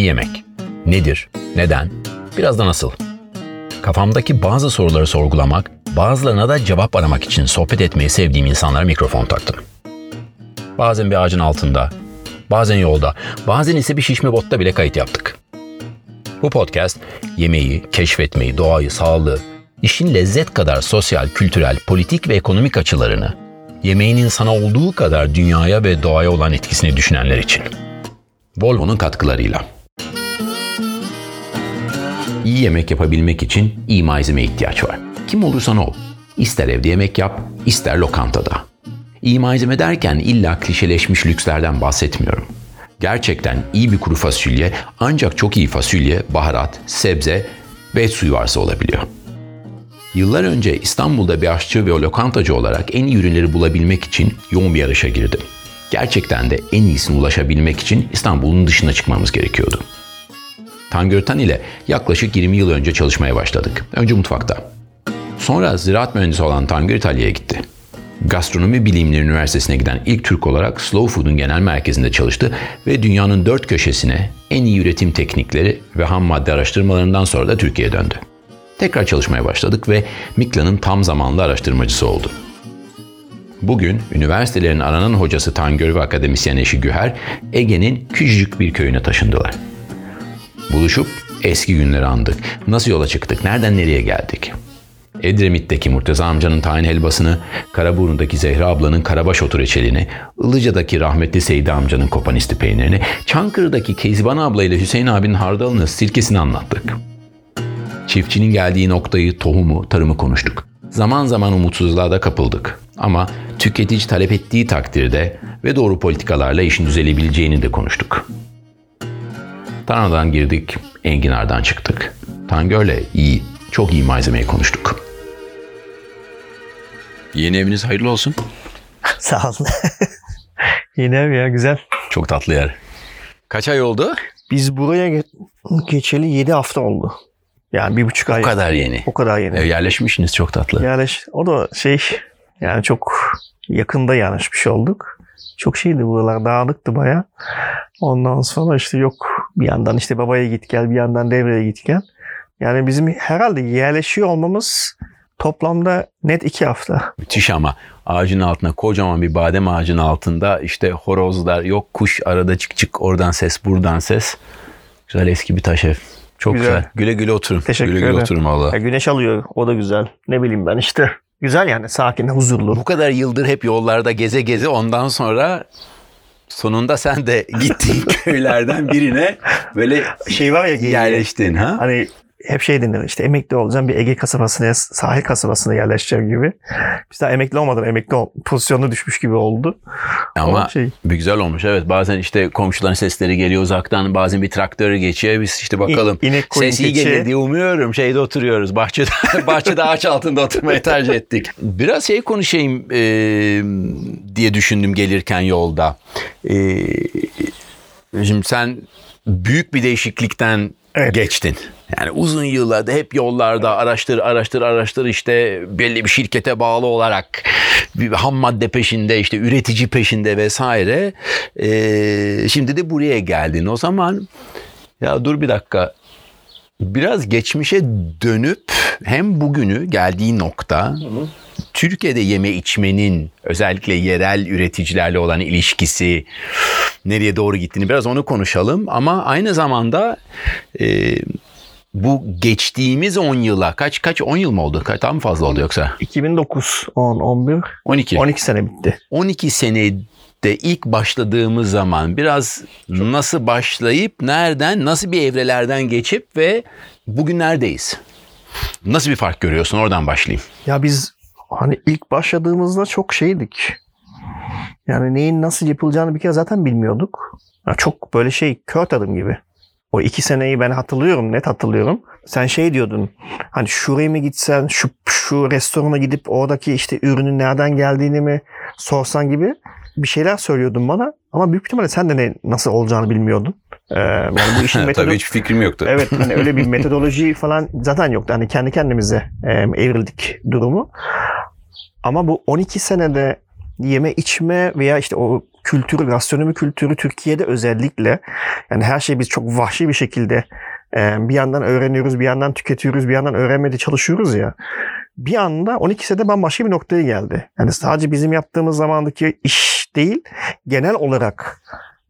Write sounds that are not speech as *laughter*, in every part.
iyi yemek. Nedir? Neden? Biraz da nasıl? Kafamdaki bazı soruları sorgulamak, bazılarına da cevap aramak için sohbet etmeyi sevdiğim insanlara mikrofon taktım. Bazen bir ağacın altında, bazen yolda, bazen ise bir şişme botta bile kayıt yaptık. Bu podcast yemeği, keşfetmeyi, doğayı, sağlığı, işin lezzet kadar sosyal, kültürel, politik ve ekonomik açılarını, yemeğin insana olduğu kadar dünyaya ve doğaya olan etkisini düşünenler için. Volvo'nun katkılarıyla. İyi yemek yapabilmek için iyi malzemeye ihtiyaç var. Kim olursan ol. İster evde yemek yap, ister lokantada. İyi malzeme derken illa klişeleşmiş lükslerden bahsetmiyorum. Gerçekten iyi bir kuru fasulye ancak çok iyi fasulye, baharat, sebze ve suyu varsa olabiliyor. Yıllar önce İstanbul'da bir aşçı ve lokantacı olarak en iyi ürünleri bulabilmek için yoğun bir yarışa girdim. Gerçekten de en iyisine ulaşabilmek için İstanbul'un dışına çıkmamız gerekiyordu. Tangörtan ile yaklaşık 20 yıl önce çalışmaya başladık. Önce mutfakta. Sonra ziraat mühendisi olan Tangör İtalya'ya gitti. Gastronomi Bilimleri Üniversitesi'ne giden ilk Türk olarak Slow Food'un genel merkezinde çalıştı ve dünyanın dört köşesine en iyi üretim teknikleri ve ham madde araştırmalarından sonra da Türkiye'ye döndü. Tekrar çalışmaya başladık ve Mikla'nın tam zamanlı araştırmacısı oldu. Bugün üniversitelerin aranan hocası Tangör ve akademisyen eşi Güher, Ege'nin küçücük bir köyüne taşındılar. Buluşup eski günleri andık. Nasıl yola çıktık, nereden nereye geldik? Edremit'teki Murteza amcanın tayin helvasını, Karaburun'daki Zehra ablanın karabaş otu reçelini, Ilıca'daki rahmetli Seydi amcanın kopanisti peynirini, Çankırı'daki Kezban abla ile Hüseyin abinin hardalını, sirkesini anlattık. Çiftçinin geldiği noktayı, tohumu, tarımı konuştuk. Zaman zaman umutsuzluğa da kapıldık. Ama tüketici talep ettiği takdirde ve doğru politikalarla işin düzelebileceğini de konuştuk. Tarhanadan girdik, enginardan çıktık. Tangör'le iyi, çok iyi malzemeyi konuştuk. Yeni eviniz hayırlı olsun. *laughs* Sağ olun. *laughs* Yeni ev ya güzel. Çok tatlı yer. Kaç ay oldu? Biz buraya ge- geçeli 7 hafta oldu. Yani bir buçuk ay. O kadar yeni. O kadar yeni. Ev yerleşmişsiniz çok tatlı. Yani ş- o da şey yani çok yakında yerleşmiş olduk. Çok şeydi buralar dağınıktı baya. Ondan sonra işte yok bir yandan işte babaya git gel bir yandan devreye git gel. Yani bizim herhalde yerleşiyor olmamız toplamda net iki hafta. Müthiş ama ağacın altına kocaman bir badem ağacının altında işte horozlar yok kuş arada çık çık oradan ses buradan ses. Güzel eski bir taş ev. Çok güzel. Güzel. Güle güle oturun. Teşekkür güle güle ederim. oturun valla. Güneş alıyor o da güzel. Ne bileyim ben işte. Güzel yani sakin, huzurlu. Bu kadar yıldır hep yollarda geze geze ondan sonra sonunda sen de gittiğin *laughs* köylerden birine böyle Şey var ya yerleştin ha? Hani hep şey denir işte emekli olacağım bir Ege kasabasına sahil kasabasına yerleşeceğim gibi. Biz daha emekli olmadan emekli ol, pozisyonuna düşmüş gibi oldu. Ama O şey. bir güzel olmuş evet. Bazen işte komşuların sesleri geliyor uzaktan. Bazen bir traktör geçiyor. Biz işte bakalım. İ- inek, Ses iyi gelir diye umuyorum. Şeyde oturuyoruz. Bahçede, *laughs* bahçede ağaç altında oturmayı tercih ettik. Biraz şey konuşayım e, diye düşündüm gelirken yolda. E, şimdi sen büyük bir değişiklikten Evet. geçtin. Yani uzun yıllarda hep yollarda araştır araştır araştır işte belli bir şirkete bağlı olarak bir ham madde peşinde işte üretici peşinde vesaire. Ee, şimdi de buraya geldin. O zaman ya dur bir dakika biraz geçmişe dönüp hem bugünü geldiği nokta Türkiye'de yeme içmenin özellikle yerel üreticilerle olan ilişkisi nereye doğru gittiğini biraz onu konuşalım ama aynı zamanda e, bu geçtiğimiz 10 yıla kaç kaç 10 yıl mı oldu? Kaç daha mı fazla oldu yoksa? 2009, 10, 11, 12. 12 sene bitti. 12 senede ilk başladığımız zaman biraz nasıl başlayıp nereden nasıl bir evrelerden geçip ve bugün neredeyiz? Nasıl bir fark görüyorsun? Oradan başlayayım. Ya biz hani ilk başladığımızda çok şeydik. Yani neyin nasıl yapılacağını bir kere zaten bilmiyorduk. Ya çok böyle şey kör tadım gibi. O iki seneyi ben hatırlıyorum, net hatırlıyorum. Sen şey diyordun, hani şuraya mı gitsen, şu, şu restorana gidip oradaki işte ürünün nereden geldiğini mi sorsan gibi bir şeyler söylüyordun bana. Ama büyük ihtimalle sen de ne, nasıl olacağını bilmiyordun. Ee, yani bu *laughs* işin metodu... Tabii hiç fikrim yoktu. Evet hani öyle bir *laughs* metodoloji falan zaten yoktu. Hani kendi kendimize e, evrildik durumu. Ama bu 12 senede yeme içme veya işte o kültürü, gastronomi kültürü Türkiye'de özellikle yani her şey biz çok vahşi bir şekilde e, bir yandan öğreniyoruz, bir yandan tüketiyoruz, bir yandan öğrenmede çalışıyoruz ya. Bir anda 12 senede bambaşka bir noktaya geldi. Yani sadece bizim yaptığımız zamandaki iş değil, genel olarak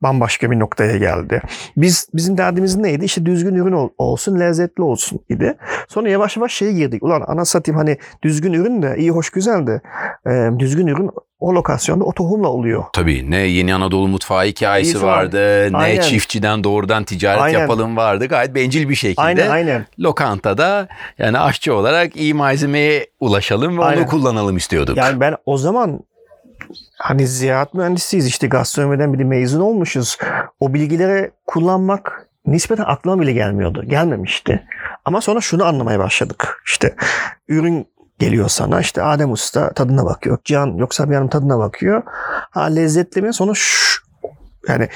bambaşka bir noktaya geldi. Biz bizim derdimiz neydi? İşte düzgün ürün ol, olsun, lezzetli olsun idi. Sonra yavaş yavaş şeye girdik. Ulan ana satayım hani düzgün ürün de iyi hoş güzel de e, düzgün ürün o lokasyonda o tohumla oluyor. Tabii ne Yeni Anadolu mutfağı hikayesi var. vardı, ne Aynen. çiftçiden doğrudan ticaret Aynen. yapalım vardı. Gayet bencil bir şekilde. Aynen aynen. Lokantada yani aşçı olarak iyi malzemeye ulaşalım ve Aynen. onu kullanalım istiyorduk. Yani ben o zaman hani ziraat mühendisiyiz işte gastronomiden bir de mezun olmuşuz. O bilgileri kullanmak nispeten aklıma bile gelmiyordu. Gelmemişti. Ama sonra şunu anlamaya başladık. İşte ürün geliyor sana işte Adem Usta tadına bakıyor. Cihan yoksa bir hanım tadına bakıyor. Ha lezzetli mi? Sonra şş, yani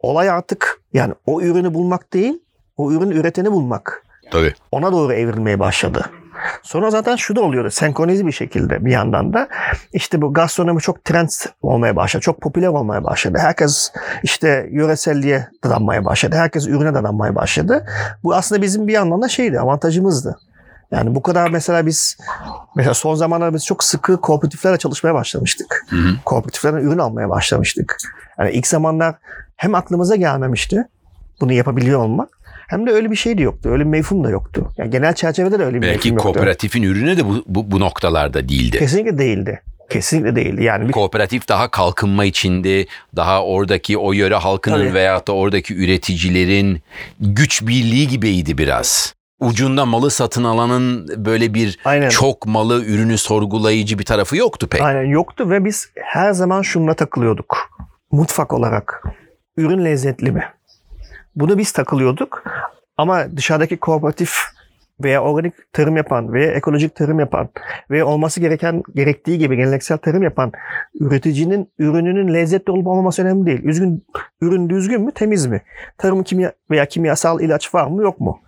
olay artık yani o ürünü bulmak değil o ürünü üreteni bulmak Tabii. ona doğru evrilmeye başladı. Sonra zaten şu da oluyordu. Senkronize bir şekilde bir yandan da işte bu gastronomi çok trend olmaya başladı. Çok popüler olmaya başladı. Herkes işte yöreselliğe dadanmaya başladı. Herkes ürüne dadanmaya başladı. Bu aslında bizim bir yandan da şeydi, avantajımızdı. Yani bu kadar mesela biz mesela son zamanlarda biz çok sıkı kooperatiflerle çalışmaya başlamıştık. Hı hı. Kooperatiflerden ürün almaya başlamıştık. Yani ilk zamanlar hem aklımıza gelmemişti bunu yapabiliyor olmak hem de öyle bir şey de yoktu. Öyle bir mefhum da yoktu. Yani genel çerçevede de öyle bir Belki mefhum yoktu. kooperatifin ürünü de bu, bu, bu noktalarda değildi. Kesinlikle değildi. Kesinlikle değildi. Yani bir Kooperatif daha kalkınma içindi. Daha oradaki o yöre halkının Tabii. veyahut da oradaki üreticilerin güç birliği gibiydi biraz. Ucunda malı satın alanın böyle bir Aynen. çok malı ürünü sorgulayıcı bir tarafı yoktu pek. Aynen yoktu ve biz her zaman şununla takılıyorduk. Mutfak olarak. Ürün lezzetli mi? Bunu biz takılıyorduk. Ama dışarıdaki kooperatif veya organik tarım yapan veya ekolojik tarım yapan veya olması gereken gerektiği gibi geleneksel tarım yapan üreticinin ürününün lezzetli olup olmaması önemli değil. Üzgün, ürün düzgün mü, temiz mi? Tarım kimya veya kimyasal ilaç var mı, yok mu?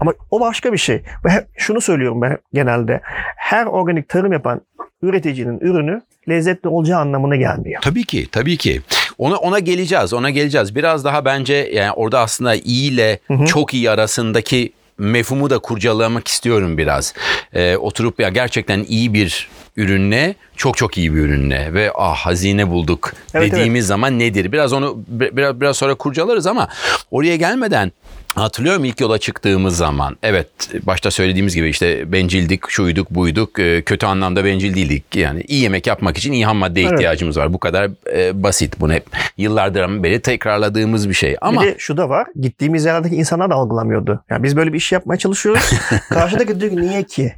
Ama o başka bir şey. Ve şunu söylüyorum ben genelde. Her organik tarım yapan üreticinin ürünü lezzetli olacağı anlamına gelmiyor. Tabii ki, tabii ki. Ona ona geleceğiz, ona geleceğiz. Biraz daha bence yani orada aslında iyi ile çok iyi arasındaki mefhumu da kurcalamak istiyorum biraz. Ee, oturup ya gerçekten iyi bir ürünle çok çok iyi bir ürünle ve ah hazine bulduk Evet, dediğimiz zaman nedir? Biraz onu bi- biraz biraz sonra kurcalarız ama oraya gelmeden Hatırlıyorum ilk yola çıktığımız zaman. Evet başta söylediğimiz gibi işte bencildik, şuyduk, buyduk. Ee, Kötü anlamda bencil değildik. Yani iyi yemek yapmak için iyi ham madde Evet. ihtiyacımız var. Bu kadar e, basit. Bunu hep yıllardır beri tekrarladığımız bir şey. Ama Bir de şu da var. Gittiğimiz yerlerdeki insanlar da algılamıyordu. Yani biz böyle bir iş yapmaya çalışıyoruz. *laughs* Karşıdaki diyor ki niye ki?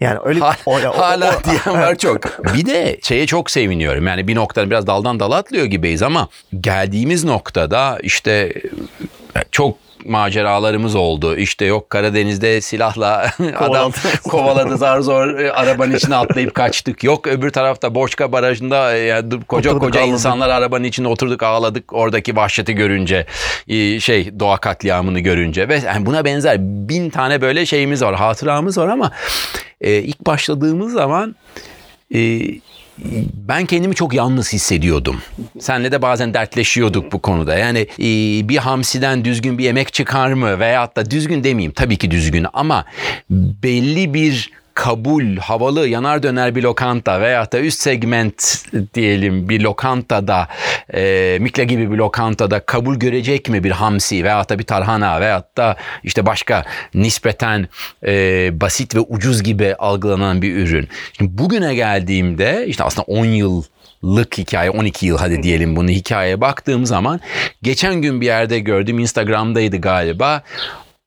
Yani öyle Ha- o- o- o- hala o- diyen var çok. Bir de şeye çok seviniyorum. Yani bir noktada biraz daldan dala atlıyor gibiyiz ama geldiğimiz noktada işte e, çok maceralarımız oldu. İşte yok Karadeniz'de silahla *laughs* adam Kovaladı. zar zor e, arabanın içine atlayıp kaçtık. Yok öbür tarafta Boşka Barajı'nda e, yani koca Oturduk, koca ağladık. insanlar arabanın içinde oturduk ağladık oradaki vahşeti görünce e, şey doğa katliamını görünce ve yani buna benzer bin tane böyle şeyimiz var hatıramız var ama e, ilk başladığımız zaman e, ben kendimi çok yalnız hissediyordum. Senle de bazen dertleşiyorduk bu konuda. Yani e, bir hamsiden düzgün bir yemek çıkar mı? Veyahut da düzgün demeyeyim tabii ki düzgün ama belli bir kabul, havalı, yanar döner bir lokanta veyahut da üst segment diyelim bir lokantada, e, Mikla gibi bir lokantada kabul görecek mi bir hamsi veyahut da bir tarhana veyahut da işte başka nispeten e, basit ve ucuz gibi algılanan bir ürün. Şimdi bugüne geldiğimde işte aslında 10 yıl lık hikaye 12 yıl hadi diyelim bunu hikayeye baktığım zaman geçen gün bir yerde gördüm Instagram'daydı galiba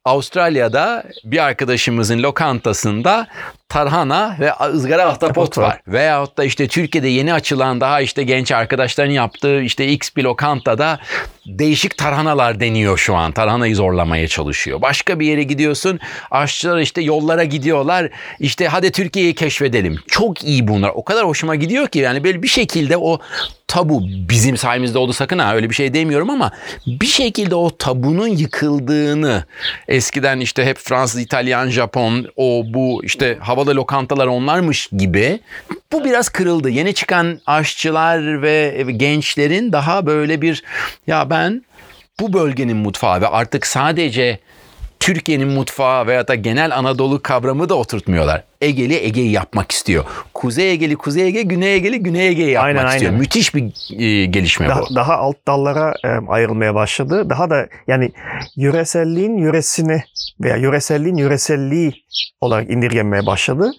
Avustralya'da bir arkadaşımızın lokantasında tarhana ve ızgara ahtapot var. Veyahut da işte Türkiye'de yeni açılan daha işte genç arkadaşların yaptığı işte X bir lokantada değişik tarhanalar deniyor şu an. Tarhanayı zorlamaya çalışıyor. Başka bir yere gidiyorsun aşçılar işte yollara gidiyorlar. İşte hadi Türkiye'yi keşfedelim. Çok iyi bunlar. O kadar hoşuma gidiyor ki yani böyle bir şekilde o tabu bizim sayemizde oldu sakın ha öyle bir şey demiyorum ama bir şekilde o tabunun yıkıldığını eskiden işte hep Fransız, İtalyan, Japon o bu işte hava havalı lokantalar onlarmış gibi bu biraz kırıldı. Yeni çıkan aşçılar ve gençlerin daha böyle bir ya ben bu bölgenin mutfağı ve artık sadece Türkiye'nin mutfağı veya da genel Anadolu kavramı da oturtmuyorlar. Egeli Ege'yi yapmak istiyor. Kuzey Egeli Kuzey Ege, Güney Egeli Güney Ege'yi yapmak Aynen, istiyor. aynen. Müthiş bir e, gelişme Daha, bu. daha alt dallara e, ayrılmaya başladı. Daha da yani yöreselliğin yöresini veya yöreselliğin yöreselliği olarak indirgenmeye başladı.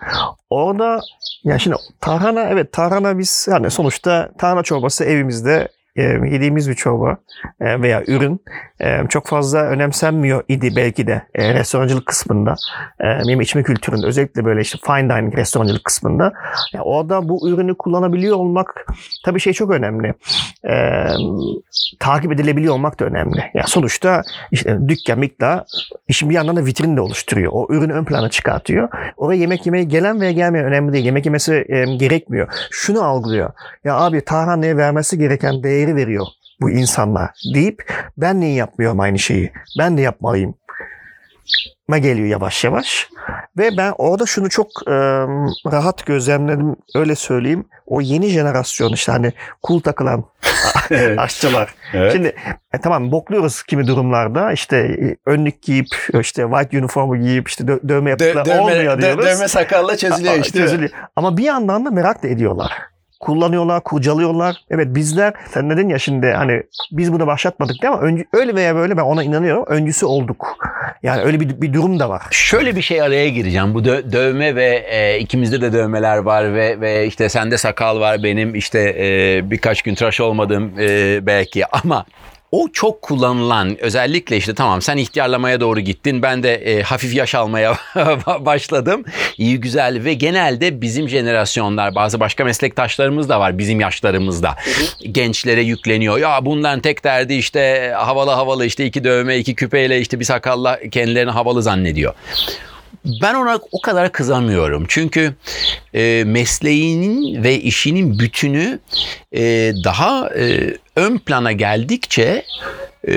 Orada yani şimdi tarhana evet tarhana biz yani sonuçta tarhana çorbası evimizde yediğimiz bir çorba e, veya ürün e, çok fazla önemsenmiyor idi belki de e, restorancılık kısmında yeme içme kültüründe özellikle böyle işte fine dining restorancılık kısmında yani orada bu ürünü kullanabiliyor olmak tabii şey çok önemli. Takip edilebiliyor olmak da önemli. Yani sonuçta işte dükkan miktar işin bir yandan da vitrin de oluşturuyor. O ürünü ön plana çıkartıyor. Oraya yemek yemeye gelen veya gelmeyen önemli değil. Yemek yemesi gerekmiyor. Şunu algılıyor. Ya abi tarhaneye vermesi gereken değeri veriyor bu insanlar deyip ben niye yapmıyorum aynı şeyi? Ben de yapmalıyım. Ma geliyor yavaş yavaş. Ve ben orada şunu çok e, rahat gözlemledim öyle söyleyeyim. O yeni jenerasyon işte hani kul takılan *laughs* aşçılar. Evet. Şimdi e, tamam bokluyoruz kimi durumlarda işte e, önlük giyip işte white uniformu giyip işte dö- dövme yaptıklar olmuyor diyoruz. sakalla Aa, çözülüyor. Ama bir yandan da merak da ediyorlar. Kullanıyorlar, kurcalıyorlar. Evet bizler, sen dedin ya şimdi hani biz bunu başlatmadık değil mi? Öncü, öyle veya böyle ben ona inanıyorum. Öncüsü olduk. Yani öyle bir, bir durum da var. Şöyle bir şey araya gireceğim. Bu dö- dövme ve e, ikimizde de dövmeler var ve ve işte sende sakal var benim işte e, birkaç gün tıraş olmadım e, belki ama o çok kullanılan özellikle işte tamam sen ihtiyarlamaya doğru gittin ben de e, hafif yaş almaya *laughs* başladım. İyi güzel ve genelde bizim jenerasyonlar bazı başka meslektaşlarımız da var bizim yaşlarımızda. Gençlere yükleniyor. Ya bunların tek derdi işte havalı havalı işte iki dövme iki küpeyle işte bir sakalla kendilerini havalı zannediyor. Ben ona o kadar kızamıyorum. Çünkü e, mesleğinin ve işinin bütünü e, daha e, ön plana geldikçe e,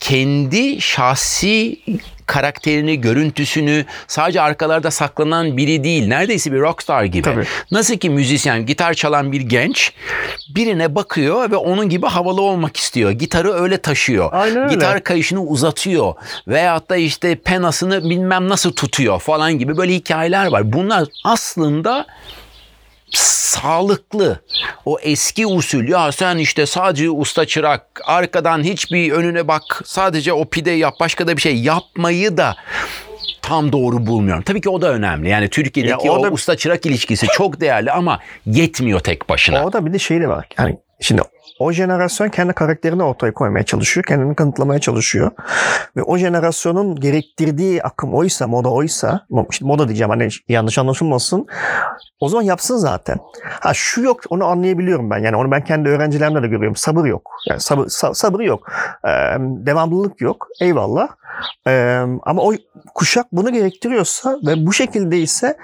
kendi şahsi karakterini, görüntüsünü sadece arkalarda saklanan biri değil. Neredeyse bir rockstar gibi. Tabii. Nasıl ki müzisyen, gitar çalan bir genç birine bakıyor ve onun gibi havalı olmak istiyor. Gitarı öyle taşıyor. Aynen öyle. Gitar kayışını uzatıyor. Veyahut da işte penasını bilmem nasıl tutuyor falan gibi böyle hikayeler var. Bunlar aslında sağlıklı. O eski usul ya sen işte sadece usta çırak arkadan hiçbir önüne bak sadece o pide yap başka da bir şey yapmayı da tam doğru bulmuyorum. Tabii ki o da önemli. Yani Türkiye'deki Ya o o, da- usta çırak ilişkisi çok değerli ama yetmiyor tek başına. Orada bir de şey de var. Yani şimdi o jenerasyon kendi karakterini ortaya koymaya çalışıyor. Kendini kanıtlamaya çalışıyor. Ve o jenerasyonun gerektirdiği akım oysa, moda oysa, işte moda diyeceğim hani yanlış anlaşılmasın. O zaman yapsın zaten. Ha şu yok onu anlayabiliyorum ben. Yani onu ben kendi öğrencilerimde de görüyorum. Sabır yok. Yani sabır, sa- sabır yok. Ee, devamlılık yok. Eyvallah. Ee, ama o kuşak bunu gerektiriyorsa ve bu şekilde ise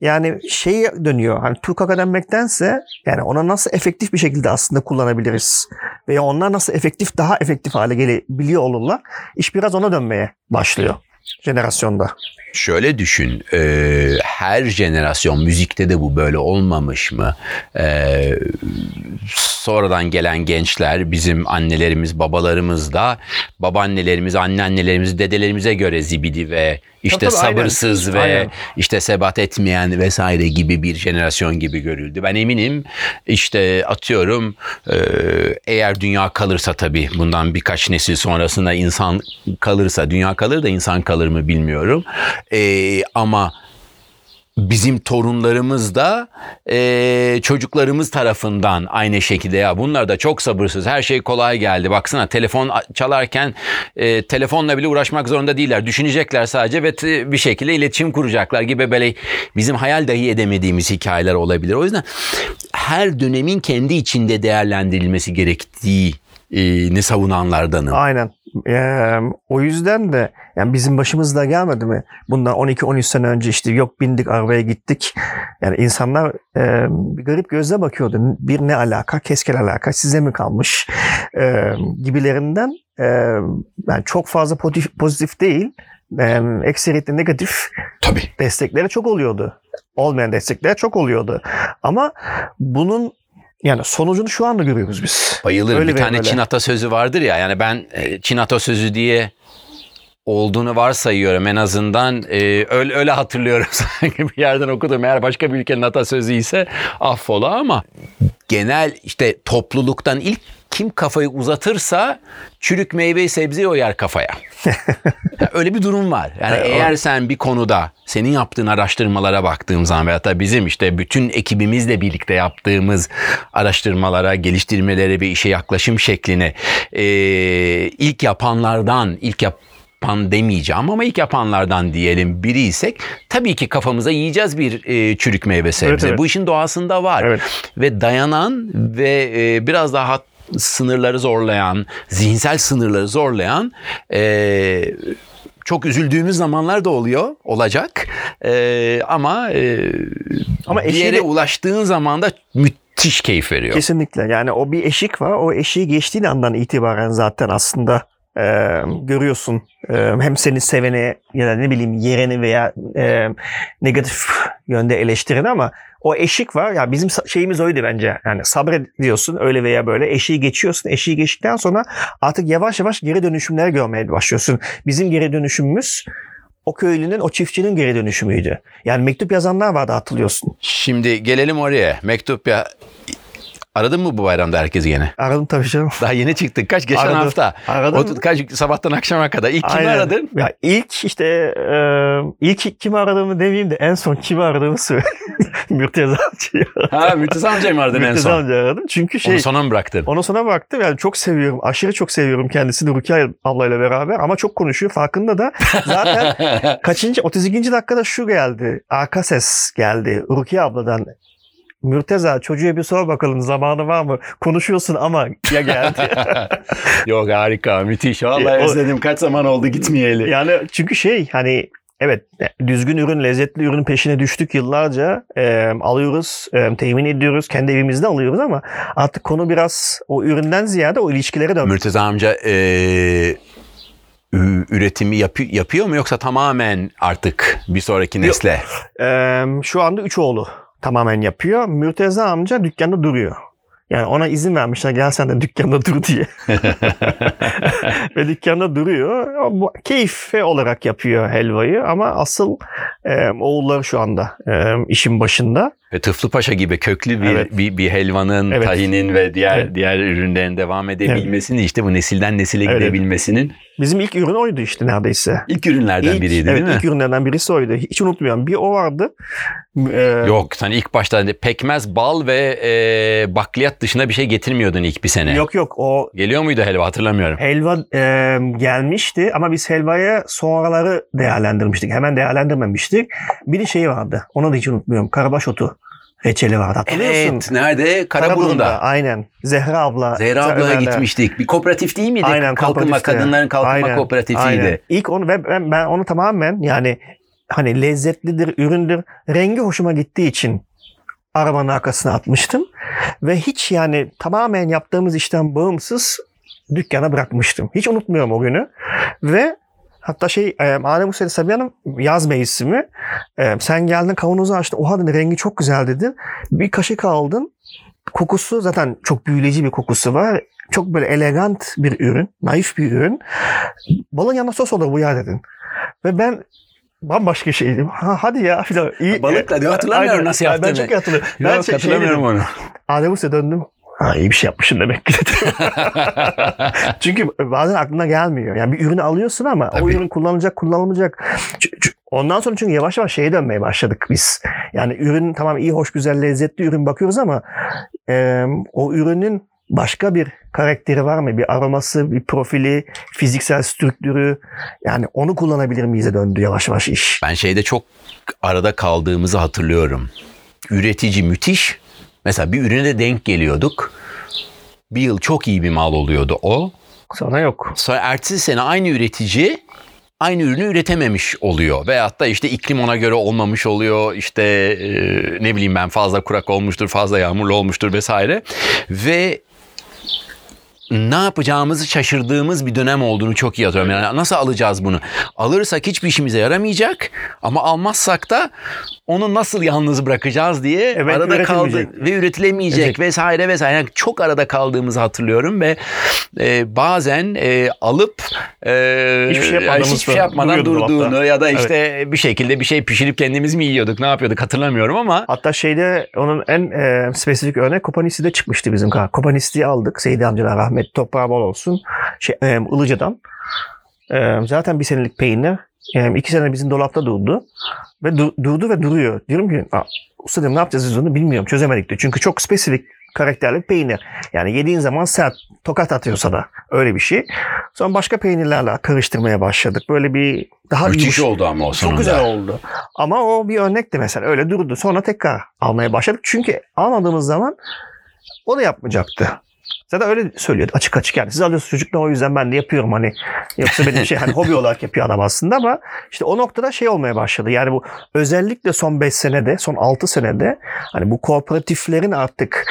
yani şey dönüyor. Hani Türk denmektense yani ona nasıl efektif bir şekilde aslında kullanabiliriz veya onlar nasıl efektif daha efektif hale gelebiliyor olurlar. İş biraz ona dönmeye başlıyor jenerasyonda. Şöyle düşün, e, her jenerasyon müzikte de bu böyle olmamış mı? E, sonradan gelen gençler, bizim annelerimiz, babalarımız da, babaannelerimiz, anneannelerimiz, dedelerimize göre zibidi ve işte Tabii, tabii, aynen. sabırsız ve Aynen. işte sebat etmeyen vesaire gibi bir jenerasyon gibi görüldü. Ben eminim işte atıyorum e, eğer dünya kalırsa tabii bundan birkaç nesil sonrasında insan kalırsa dünya kalır da insan kalır mı bilmiyorum. E, ama bizim torunlarımız da e, çocuklarımız tarafından aynı şekilde. Ya bunlar da çok sabırsız. Her şey kolay geldi. Baksana telefon çalarken e, telefonla bile uğraşmak zorunda değiller. Düşünecekler sadece ve bir şekilde iletişim kuracaklar gibi böyle bizim hayal dahi edemediğimiz hikayeler olabilir. O yüzden her dönemin kendi içinde değerlendirilmesi gerektiğini savunanlardanım. Aynen. Ee, o yüzden de yani bizim başımızda gelmedi mi? Bundan 12-13 sene önce işte yok bindik arabaya gittik. Yani insanlar e, bir garip gözle bakıyordu. Bir ne alaka? Keskel alaka. Size mi kalmış? E, gibilerinden e, yani çok fazla pozitif, pozitif değil. e, ekseriyette negatif Tabii. destekleri çok oluyordu. Olmayan destekler çok oluyordu. Ama bunun yani sonucunu şu anda görüyoruz biz. Bayılırım. Öyle bir tane böyle. Çin atasözü vardır ya. Yani ben e, Çin atasözü diye olduğunu varsayıyorum en azından e, öyle, öyle hatırlıyorum *laughs* sanki bir yerden okudum eğer başka bir ülkenin atasözü ise affola ama genel işte topluluktan ilk kim kafayı uzatırsa çürük meyveyi sebzeyi o yer kafaya. Ya *laughs* öyle bir durum var. Yani Evet, eğer sen bir konuda senin yaptığın araştırmalara baktığım zaman veyahut da bizim işte bütün ekibimizle birlikte yaptığımız araştırmalara, geliştirmelere ve işe yaklaşım şeklini e, ilk yapanlardan, ilk yap yapan demeyeceğim ama ilk yapanlardan diyelim biriysek tabii ki kafamıza yiyeceğiz bir e, çürük meyve sebze. Evet, evet. Bu işin doğasında var. Evet. Ve dayanan ve e, biraz daha sınırları zorlayan, zihinsel sınırları zorlayan e, çok üzüldüğümüz zamanlar da oluyor, olacak. E, ama e, Ama bir yere de- ulaştığın zaman da müthiş keyif veriyor. Kesinlikle. Yani o bir eşik var. O eşiği geçtiğin andan itibaren zaten aslında e, görüyorsun. E, hem seni seveni ya da ne bileyim yereni veya e, negatif yönde eleştireni ama o eşik var. Ya bizim şeyimiz oydu bence. Yani sabrediyorsun öyle veya böyle. Eşiği geçiyorsun. Eşiği geçtikten sonra artık yavaş yavaş geri dönüşümler görmeye başlıyorsun. Bizim geri dönüşümümüz o köylünün, o çiftçinin geri dönüşümüydü. Yani mektup yazanlar vardı hatırlıyorsun. Şimdi gelelim oraya. Mektup ya Aradın mı bu bayramda herkesi gene? Aradım tabii canım. *laughs* Daha yeni çıktık. Kaç? Geçen Aradım. hafta. Aradım. O, kaç, sabahtan akşama kadar. İlk kimi Aynen. aradın? Ya ilk işte e, ilk kimi aradığımı demeyeyim de en son kimi aradığımı söyle. *laughs* Mürteza amcayı aradım. Ha Mürteza amcayı mı aradın en Mürteza son? amcayı aradım. Çünkü şey Onu sona mı bıraktın? ona sonra baktım yani çok seviyorum. Aşırı çok seviyorum kendisini Rukiye ablayla beraber ama çok konuşuyor farkında da. Zaten *laughs* kaçıncı 32. dakikada şu geldi. Arka ses geldi Rukiye abladan. Mürteza çocuğa bir sor bakalım zamanı var mı? Konuşuyorsun ama ya geldi. *laughs* Yok harika müthiş. Vallahi Ya, o- özledim. Kaç zaman oldu gitmeyeli. Yani çünkü şey hani evet düzgün ürün, lezzetli ürün peşine düştük yıllarca. E, alıyoruz, e, temin ediyoruz, kendi evimizde alıyoruz ama artık konu biraz o üründen ziyade o ilişkilere dönmüş. Mürteza amca e, üretimi yapı- yapıyor mu yoksa tamamen artık bir sonraki nesle? E, şu anda üç oğlu tamamen yapıyor. Mürteza amca dükkanda duruyor. Yani ona izin vermişler gel sen de dükkanda dur *laughs* diye. *laughs* Ve dükkanda duruyor. Bu- Keyfe olarak yapıyor helvayı ama asıl e, oğulları şu anda e, işin başında. Ve Tıflı Paşa gibi köklü bir Evet. bir, bir helvanın, Evet. tahinin ve diğer Evet. diğer ürünlerin devam edebilmesini işte bu nesilden nesile Evet. gidebilmesinin Bizim ilk ürün oydu işte neredeyse. ilk ürünlerden İlk- biriydi evet, değil mi? ilk ürünlerden birisi oydu. Hiç unutmuyorum. Bir o vardı. Ee, Yok sen ilk başta hani pekmez, bal ve e, bakliyat dışında bir şey getirmiyordun ilk bir sene. Yok yok o Geliyor muydu helva hatırlamıyorum. helva e, gelmişti ama biz helvaya sonraları değerlendirmiştik. Hemen değerlendirmemiştik. Bir de şey vardı. Onu da hiç unutmuyorum. Karabaş otu reçeli vardı. Hatırlıyorsun? Evet nerede? Karaburun'da. Aynen. Zehra abla. Zehra ablaya gitmiştik. Bir kooperatif değil miydi? Aynen, Kalkınma. Kadınların Kalkınma Aynen, Kooperatifiydi. Aynen. İlk onu ben, ben, ben onu tamamen yani hani lezzetlidir, üründür. Rengi hoşuma gittiği için arabanın arkasına atmıştım. Ve hiç yani tamamen yaptığımız işten bağımsız dükkana bırakmıştım. Hiç unutmuyorum o günü. Ve hatta şey e, Adem Hüseyin Sabiha Hanım yaz mevsimi e, sen geldin kavanozu açtın. Oha dedi rengi çok güzel dedin. Bir kaşık aldın. Kokusu zaten çok büyüleyici bir kokusu var. Çok böyle elegant bir ürün. Naif bir ürün. Balın yanına sos olur bu ya dedin. Ve ben bambaşka şeydim. Ha, hadi ya filan. İyi. Balıkla diyor, hatırlamıyorum Aynen. nasıl Ben yaptığını. çok iyi hatırlıyorum. Ben Yok şey- şey hatırlamıyorum dedim. onu. Adem Usta döndüm. Ha iyi bir şey yapmışsın demek ki dedim. *laughs* Çünkü bazen aklına gelmiyor. Yani bir ürünü alıyorsun ama o Tabii. ürün kullanılacak, kullanılmayacak. Ondan sonra çünkü yavaş yavaş şeye dönmeye başladık biz. Yani ürün tamam iyi, hoş, güzel, lezzetli ürün bakıyoruz ama e, o ürünün başka bir karakteri var mı? Bir aroması, bir profili, fiziksel strüktürü. Yani onu kullanabilir miyize döndü yavaş yavaş iş. Ben şeyde çok arada kaldığımızı hatırlıyorum. Üretici müthiş. Mesela bir ürüne denk geliyorduk. Bir yıl çok iyi bir mal oluyordu o. Sonra yok. Sonra ertesi sene aynı üretici aynı ürünü üretememiş oluyor. Veyahut da işte iklim ona göre olmamış oluyor. İşte e, ne bileyim ben fazla kurak olmuştur, fazla yağmurlu olmuştur vesaire. Ve ne yapacağımızı şaşırdığımız bir dönem olduğunu çok iyi hatırlıyorum. Yani nasıl alacağız bunu? Alırsak hiçbir işimize yaramayacak ama almazsak da onu nasıl yalnız bırakacağız diye Evet, arada kaldı ve üretilemeyecek Evet. vesaire vesaire. Yani çok arada kaldığımızı hatırlıyorum ve e, bazen e, alıp e, Hiçbir şey yani hiçbir şey yapmadan durduğunu dolapta. ya da işte bir şekilde bir şey pişirip kendimiz mi yiyorduk ne yapıyorduk hatırlamıyorum ama Hatta şeyde onun en e, spesifik örnek Kopanisi'de çıkmıştı bizim kadar. Kopanisi'yi aldık. Seydi amcalar rahmet toprağı bol olsun. Şey, e, Ilıca'dan. E, zaten bir senelik peynir. E, iki sene bizim dolapta durdu. Ve du- durdu ve duruyor. Diyorum ki "Aa, usta diyorum, ne yapacağız biz onu bilmiyorum. Çözemedik diyor. Çünkü çok spesifik karakterli bir peynir. Yani yediğin zaman sert tokat atıyor sana. Öyle bir şey. Sonra başka peynirlerle karıştırmaya başladık. Böyle bir daha müthiş yumuş- oldu ama o sonunda. çok güzel oldu. Ama o bir örnekti mesela. Öyle durdu. Sonra tekrar almaya başladık. Çünkü almadığımız zaman o da yapmayacaktı. Zaten öyle söylüyordu açık açık yani. Siz alıyorsunuz çocuklar o yüzden ben de yapıyorum hani. Yoksa benim şey hani hobi olarak yapıyor adam aslında ama işte o noktada şey olmaya başladı. Yani bu özellikle son 5 senede, son 6 senede hani bu kooperatiflerin artık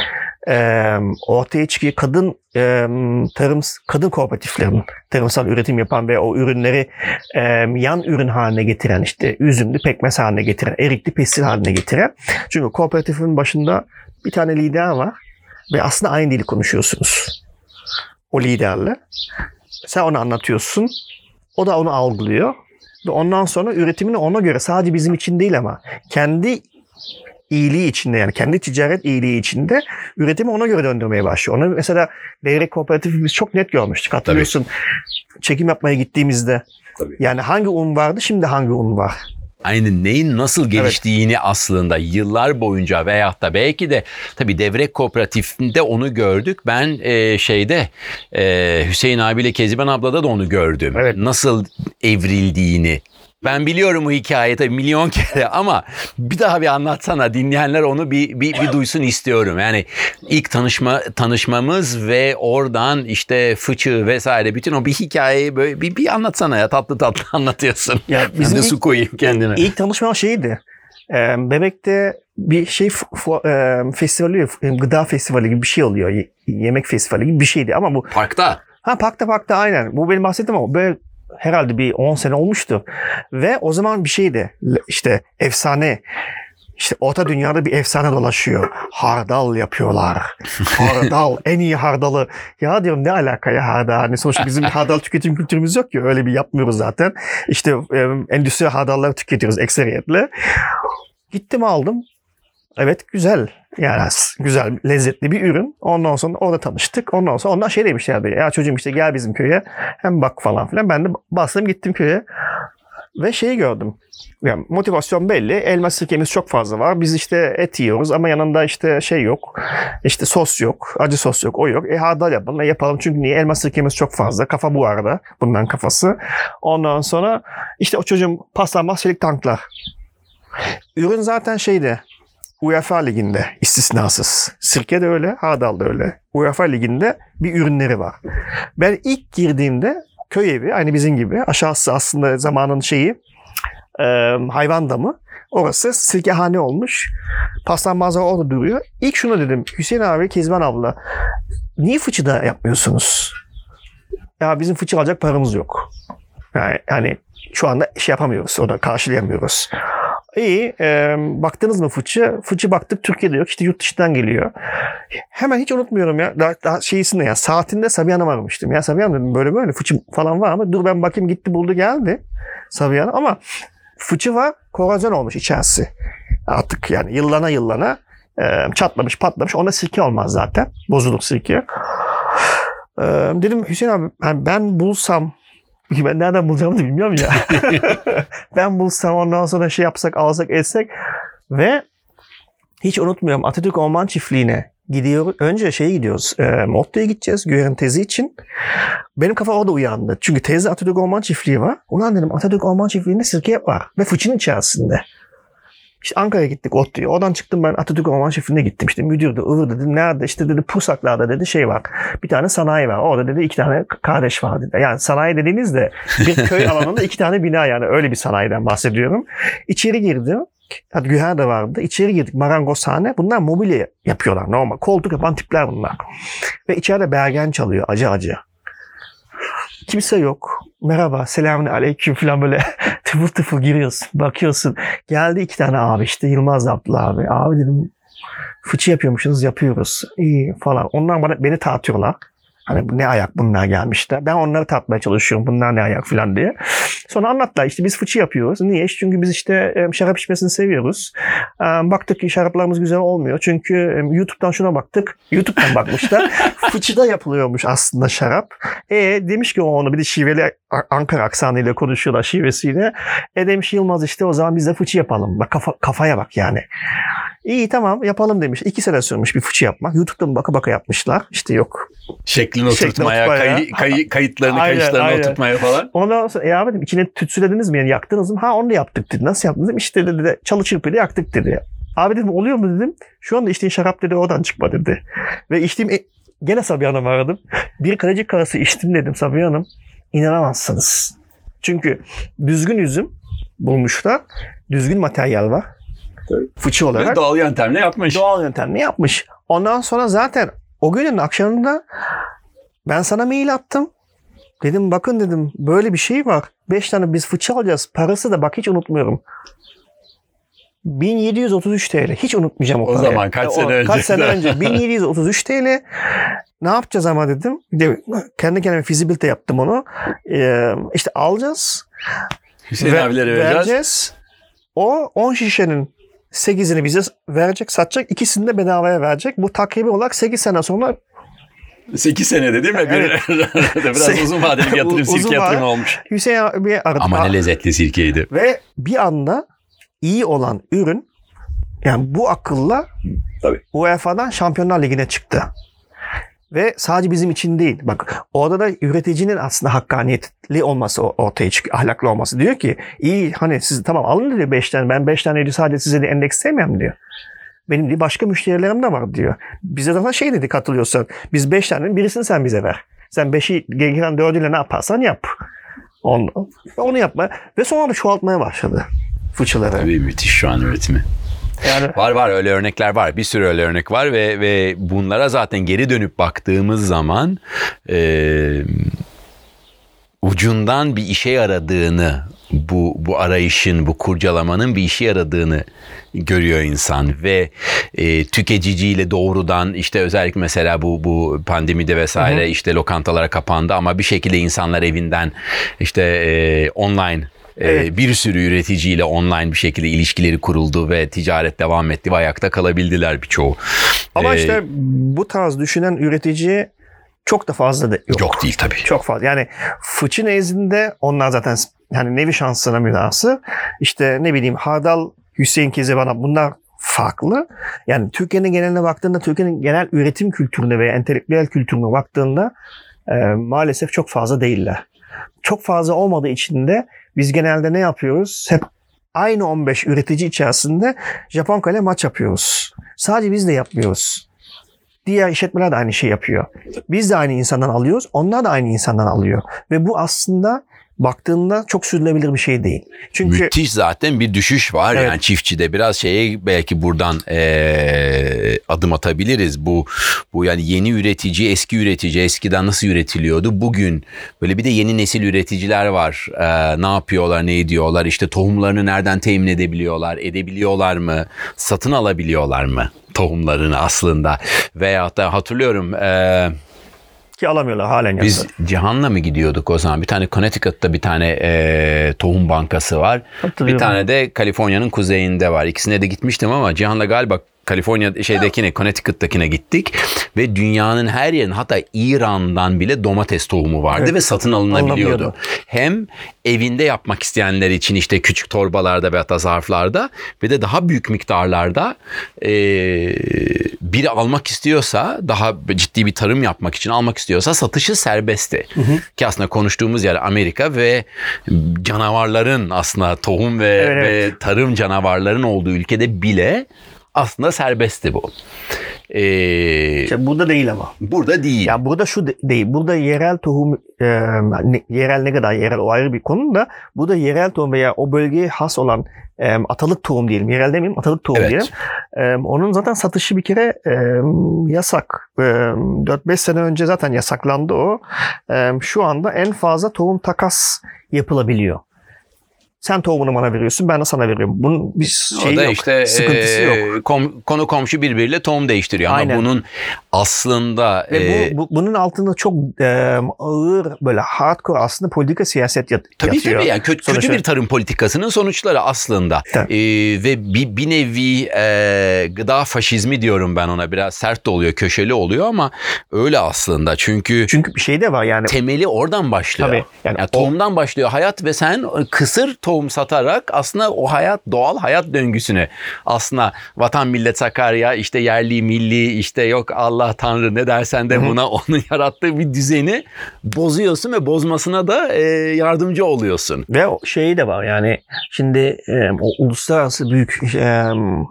e, ortaya çıkıyor kadın e, tarım kadın kooperatiflerin tarımsal üretim yapan ve o ürünleri e, yan ürün haline getiren işte üzümlü pekmez haline getiren, erikli pestil haline getiren. Çünkü kooperatifin başında bir tane lider var ve aslında aynı dili konuşuyorsunuz. O liderle. Sen onu anlatıyorsun. O da onu algılıyor. Ve ondan sonra üretimini ona göre sadece bizim için değil ama kendi iyiliği içinde yani kendi ticaret iyiliği içinde üretimi ona göre döndürmeye başlıyor. Onu mesela Levrek Kooperatifi biz çok net görmüştük. Hatırlıyorsun çekim yapmaya gittiğimizde Tabii. yani hangi un vardı şimdi hangi un var? Aynı neyin nasıl geliştiğini aslında yıllar boyunca veyahut da belki de tabii Devrek Kooperatifinde onu gördük. Ben e, şeyde e, Hüseyin abiyle Keziban ablada da onu gördüm. Evet. Nasıl evrildiğini. Ben biliyorum bu hikayeyi tabii milyon kere *laughs* ama bir daha bir anlatsana dinleyenler onu bir, bir, bir duysun istiyorum. Yani ilk tanışma tanışmamız ve oradan işte fıçı vesaire bütün o bir hikayeyi böyle bir, bir anlatsana ya tatlı tatlı *laughs* anlatıyorsun. Ya Ben bizim de ilk- su koyayım kendine. İlk tanışma şeydi. Ee, Bebek'te bir şey e, festivali, e, gıda festivali gibi bir şey oluyor. Yemek festivali gibi bir şeydi ama bu Parkta. ha parkta parkta aynen. Bu benim bahsettiğim ama böyle herhalde bir 10 sene olmuştu. Ve o zaman bir şeydi. İşte efsane işte orta dünyada bir efsane dolaşıyor. Hardal yapıyorlar. *laughs* Hardal. en iyi hardalı. Ya diyorum ne alaka ya hardal? Hani sonuçta bizim *laughs* hardal tüketim kültürümüz yok ki. Öyle bir yapmıyoruz zaten. İşte e, endüstri hardalları tüketiyoruz ekseriyetle. Gittim aldım. Evet güzel. Yani güzel, lezzetli bir ürün. Ondan sonra orada tanıştık. Ondan sonra onlar şey demişlerdi. Ya çocuğum işte gel bizim köye. Hem bak falan filan. Ben de bastım gittim köye. Ve şeyi gördüm. Yani motivasyon belli. Elma sirkemiz çok fazla var. Biz işte et yiyoruz ama yanında işte şey yok. İşte sos yok. Acı sos yok. O yok. E hardal yapalım. E yapalım. Çünkü niye? Elma sirkemiz çok fazla. Kafa bu arada. Bundan kafası. Ondan sonra işte o çocuğun paslanmaz çelik tanklar. Ürün zaten şeydi. UEFA liginde istisnasız. Sirke de öyle, hardal da öyle. UEFA liginde bir ürünleri var. Ben ilk girdiğimde köy evi aynı bizim gibi. Aşağısı aslında zamanın şeyi e, hayvan damı. Orası sirkehane olmuş. Paslanmazlar orada duruyor. İlk şunu dedim. Hüseyin abi, Kezban abla niye fıçıda yapmıyorsunuz? Ya bizim fıçı alacak paramız yok. Yani, yani şu anda şey yapamıyoruz. Orada karşılayamıyoruz. İyi. E, baktınız mı fıçı? Fıçı baktık Türkiye'de yok. İşte yurt dışından geliyor. Hemen hiç unutmuyorum ya. Daha, daha şeysinde ya. Saatinde Sabiha Hanım'ı aramıştım. Ya Sabiha dedim böyle böyle fıçı falan var mı? Dur ben bakayım gitti buldu geldi. Sabiha Hanım ama fıçı var. Korozyon olmuş içerisi. Artık yani yıllana yıllana e, çatlamış patlamış. Ona sirke olmaz zaten. Bozulur sirke. E, dedim Hüseyin abi ben bulsam ki ben nereden bulacağımı da bilmiyorum ya. *laughs* ben bulsam ondan sonra şey yapsak alsak etsek ve hiç unutmuyorum Atatürk Orman Çiftliği'ne gidiyor. Önce şeye gidiyoruz. E, Motto'ya gideceğiz Güher'in tezi için. Benim kafa orada uyandı. Çünkü teyze Atatürk Orman Çiftliği var. Ulan dedim Atatürk Orman Çiftliği'nde sirke var. Ve fıçının içerisinde. İşte Ankara'ya gittik ODTÜ'ye. Oradan çıktım ben Atatürk Orman Çiftliği'ne gittim. İşte müdür de ıvır dedi. Nerede? İşte dedi Pusaklar'da dedi şey var. Bir tane sanayi var. Orada dedi iki tane kardeş var dedi. Yani sanayi dediğinizde bir *laughs* köy alanında iki tane bina yani. Öyle bir sanayiden bahsediyorum. İçeri girdim. Hadi Güher de vardı. İçeri girdik marangozhane. Bunlar mobilya yapıyorlar normal. Koltuk yapan tipler bunlar. Ve içeride bergen çalıyor acı acı. Kimse yok. Merhaba, selamun aleyküm falan böyle tıfıl tıfıl giriyorsun. Bakıyorsun. Geldi iki tane abi işte Yılmaz Abdullah abi. Abi dedim fıçı yapıyormuşsunuz yapıyoruz. İyi falan. Onlar bana, beni tartıyorlar. Hani bu ne ayak bunlar gelmişler. Ben onları tatmaya çalışıyorum. Bunlar ne ayak falan diye. Sonra anlattılar işte biz fıçı yapıyoruz. Niye? Çünkü biz işte şarap içmesini seviyoruz. Baktık ki şaraplarımız güzel olmuyor. Çünkü YouTube'dan şuna baktık. YouTube'dan bakmışlar. *laughs* Fıçıda yapılıyormuş aslında şarap. E demiş ki o onu bir de şiveli Ankara aksanıyla konuşuyorlar şivesiyle. E demiş Yılmaz işte o zaman biz de fıçı yapalım. Bak kafa, kafaya bak yani. İyi tamam yapalım demiş. İki sene sürmüş bir fıçı yapmak. YouTube'dan baka baka yapmışlar. İşte yok Şeklini oturtmaya, oturtmaya. kayı- kayı- kayıtlarını, Aynen, kayışlarını aynen. oturtmaya falan. Ondan sonra ya dedim içine tütsülediniz mi yani yaktınız mı? Ha onu da yaptık dedi. Nasıl yaptınız dedim. İşte dedi de çalı çırpıyla yaktık dedi. Abi dedim oluyor mu dedim. Şu anda içtiğin şarap dedi oradan çıkma dedi. Ve içtiğim e- gene Sabiha Hanım'ı aradım. *laughs* Bir kaleci karası içtim dedim Sabiha Hanım. İnanamazsınız. Çünkü düzgün üzüm bulmuşlar. Düzgün materyal var. Fıçı Ve olarak. doğal yöntemle yapmış. Doğal yöntemle yapmış. Ondan sonra zaten o günün akşamında ben sana mail attım. Dedim bakın dedim böyle bir şey var. 5 tane biz fıçı alacağız. Parası da bak hiç unutmuyorum. 1733 TL. Hiç unutmayacağım o, O parayı. zaman kaç O- sene önce? Kaç sene önce. *laughs* 1733 TL. Ne yapacağız ama dedim. Bir de kendi kendime fizibilite yaptım onu. Ee, işte alacağız. Hüseyin Ve- abilere vereceğiz. O 10 şişenin 8'ini bize verecek, satacak. ikisini de bedavaya verecek. Bu takribi olarak 8 sene sonra 8 senede değil mi? Bir, *laughs* biraz uzun vadeli bir yatırım, *laughs* Uzun sirke yatırımı olmuş. Hüseyin abi aradık. Ama ne lezzetli sirkeydi. Ve bir anda iyi olan ürün yani bu akılla Tabii. UEFA'dan Şampiyonlar Ligi'ne çıktı. Ve sadece bizim için değil. Bak orada da üreticinin aslında hakkaniyetli olması ortaya çıkıyor. Ahlaklı olması. Diyor ki iyi hani siz tamam alın diyor 5 tane. Ben 5 tane sadece size de endeksleyemem diyor. Benim diye başka müşterilerim de var diyor. Bize de şey dedi katılıyorsan. Biz 5 tanenin birisini sen bize ver. Sen 5'i geri kalan 4'üyle ne yaparsan yap. Onu, onu yapma. Ve sonra da çoğaltmaya başladı fıçıları. Tabii müthiş şu an üretimi. Yani *laughs* Var var öyle örnekler var. Bir sürü öyle örnek var ve ve bunlara zaten geri dönüp baktığımız zaman e, ucundan bir işe yaradığını bu bu arayışın, bu kurcalamanın bir işe yaradığını görüyor insan ve e, tüketiciyle doğrudan işte özellikle mesela bu bu pandemide vesaire işte lokantalara kapandı ama bir şekilde insanlar evinden işte e, online Evet. bir sürü üreticiyle online bir şekilde ilişkileri kuruldu ve ticaret devam etti ve ayakta kalabildiler birçoğu. ama Ee, işte bu tarz düşünen üretici çok da fazla da yok. yok değil tabii. Çok fazla. Yani fıçı nezdinde onlar zaten yani nevi şansına münası. İşte ne bileyim Hardal, Hüseyin Kezebana bunlar farklı. Yani Türkiye'nin geneline baktığında Türkiye'nin genel üretim kültürüne veya entelektüel kültürüne baktığında e, maalesef çok fazla değiller. Çok fazla olmadığı için de biz genelde ne yapıyoruz? Hep aynı 15 üretici içerisinde Japon kale maç yapıyoruz. Sadece biz de yapmıyoruz. Diğer işletmeler de aynı şey yapıyor. Biz de aynı insandan alıyoruz. Onlar da aynı insandan alıyor. Ve bu aslında baktığında çok sürdürülebilir bir şey değil. Çünkü Müthiş zaten bir düşüş var Evet. yani çiftçide biraz şeye belki buradan eee, adım atabiliriz. Bu bu yani yeni üretici, eski üretici eskiden nasıl üretiliyordu? Bugün böyle bir de yeni nesil üreticiler var. Eee, ne yapıyorlar, ne ediyorlar? İşte tohumlarını nereden temin edebiliyorlar? Edebiliyorlar mı? Satın alabiliyorlar mı? tohumlarını aslında veyahut da hatırlıyorum eee ki alamıyorlar halen biz yapıyor. Cihan'la mı gidiyorduk o zaman? Bir tane Connecticut'ta bir tane e, tohum bankası var. Bir tane de Kaliforniya'nın kuzeyinde var. İkisine de gitmiştim ama Cihan'la galiba Kaliforniya şeydekine Connecticut'takine gittik ve dünyanın her yerine hatta İran'dan bile domates tohumu vardı Evet. ve satın alınabiliyordu. Hem evinde yapmak isteyenler için işte küçük torbalarda veya da zarflarda ve de daha büyük miktarlarda e, biri almak istiyorsa daha ciddi bir tarım yapmak için almak istiyorsa satışı serbestti. Ki aslında konuştuğumuz yer Amerika ve canavarların aslında tohum ve, evet. ve tarım canavarların olduğu ülkede bile aslında serbestti bu. Ee, işte burada değil ama. Burada değil. Ya burada şu de, değil. Burada yerel tohum e, ne, yerel ne kadar yerel o ayrı bir konu da burada yerel tohum veya o bölgeye has olan e, atalık tohum diyelim. Yerel demeyeyim atalık tohum evet. diyelim. E, onun zaten satışı bir kere e, yasak. E, 4-5 sene önce zaten yasaklandı o. E, şu anda en fazla tohum takas yapılabiliyor. Sen tohumunu bana veriyorsun ben de sana veriyorum. Bunun bir şeyi yok. işte sıkıntısı e, yok. Kom, konu komşu birbiriyle tohum değiştiriyor. Aynen. Ama bunun aslında... Ve e, bu, bu, bunun altında çok e, ağır böyle hardcore aslında politika siyaset yat, tabii yatıyor. tabii yani kötü, kötü bir tarım politikasının sonuçları aslında. E, ve bir, bir nevi e, gıda faşizmi diyorum ben ona. Biraz sert de oluyor, köşeli oluyor ama öyle aslında. Çünkü Çünkü bir şey de var yani. temeli oradan başlıyor. Tabii. Yani, Yani o- tohumdan başlıyor hayat ve sen kısır tohum satarak aslında o hayat doğal hayat döngüsünü aslında vatan millet Sakarya işte yerli milli işte yok Allah Tanrı ne dersen de buna *laughs* onun yarattığı bir düzeni bozuyorsun ve bozmasına da e, yardımcı oluyorsun. Ve şeyi de var yani şimdi e, o uluslararası büyük e,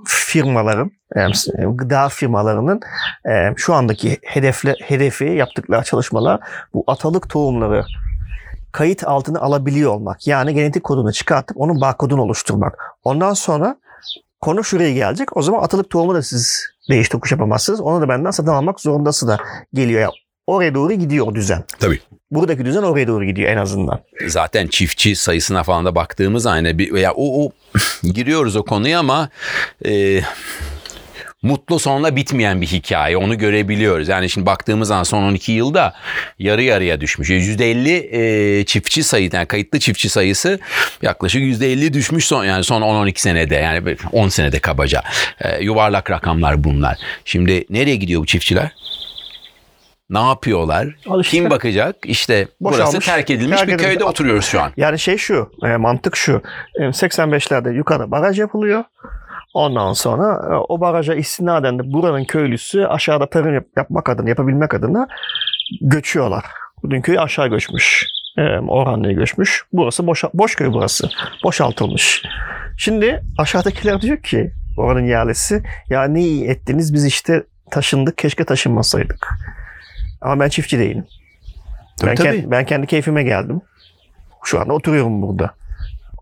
firmaların e, gıda firmalarının e, şu andaki hedefle, hedefi yaptıkları çalışmalar bu atalık tohumları kayıt altına alabiliyor olmak. Yani genetik kodunu çıkartıp onun barkodunu oluşturmak. Ondan sonra konu şuraya gelecek. O zaman atalık tohumu da siz değiş tokuş yapamazsınız. Onu da benden satın almak zorundası da geliyor. Yani oraya doğru gidiyor o düzen. Tabii. Buradaki düzen oraya doğru gidiyor en azından. Zaten çiftçi sayısına falan da baktığımız aynı bir veya o, o *laughs* giriyoruz o konuya ama e, mutlu sonla bitmeyen bir hikaye. Onu görebiliyoruz. Yani şimdi baktığımız zaman son 12 yılda yarı yarıya düşmüş. %50 e, çiftçi sayı yani kayıtlı çiftçi sayısı yaklaşık %50 düşmüş son yani son 10-12 senede yani 10 senede kabaca. E, yuvarlak rakamlar bunlar. Şimdi nereye gidiyor bu çiftçiler? Ne yapıyorlar? Al işte. Kim bakacak? İşte burası Boşalmış, terk edilmiş terk bir edilmiş. köyde oturuyoruz şu an. Yani şey şu, e, mantık şu. E, 85'lerde yukarı baraj yapılıyor. Ondan sonra e, o baraja istinaden de buranın köylüsü aşağıda tarım yap- yapmak adına, yapabilmek adına göçüyorlar. Bütün köy aşağı göçmüş. E, Orhanlı'ya göçmüş. Burası boş, boş köy burası. Boşaltılmış. Şimdi aşağıdakiler diyor ki oranın yerlisi ya ne iyi ettiniz biz işte taşındık keşke taşınmasaydık. Ama ben çiftçi değilim. Tabii, ben, tabii. kend- ben kendi keyfime geldim. Şu anda oturuyorum burada.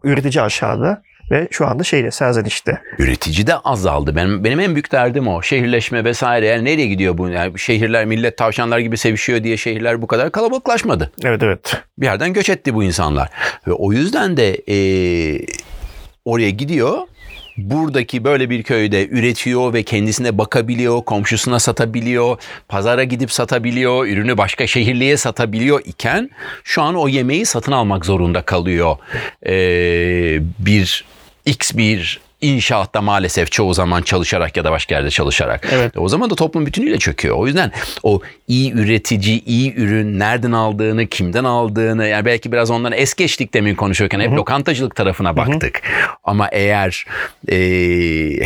Üretici aşağıda ve şu anda şeyde serzenişte. Üretici de azaldı. Benim benim en büyük derdim o. Şehirleşme vesaire. Yani nereye gidiyor bu? Yani şehirler millet tavşanlar gibi sevişiyor diye şehirler bu kadar kalabalıklaşmadı. Evet evet. Bir yerden göç etti bu insanlar. Ve o yüzden de eee, oraya gidiyor. Buradaki böyle bir köyde üretiyor ve kendisine bakabiliyor, komşusuna satabiliyor, pazara gidip satabiliyor, ürünü başka şehirliye satabiliyor iken şu an o yemeği satın almak zorunda kalıyor. Ee, bir X bir inşaatta maalesef çoğu zaman çalışarak ya da başka yerde çalışarak. Evet. O zaman da toplum bütünüyle çöküyor. O yüzden o iyi üretici, iyi ürün, nereden aldığını, kimden aldığını, yani belki biraz ondan es geçtik demin konuşurken hep lokantacılık tarafına baktık. Ama eğer e,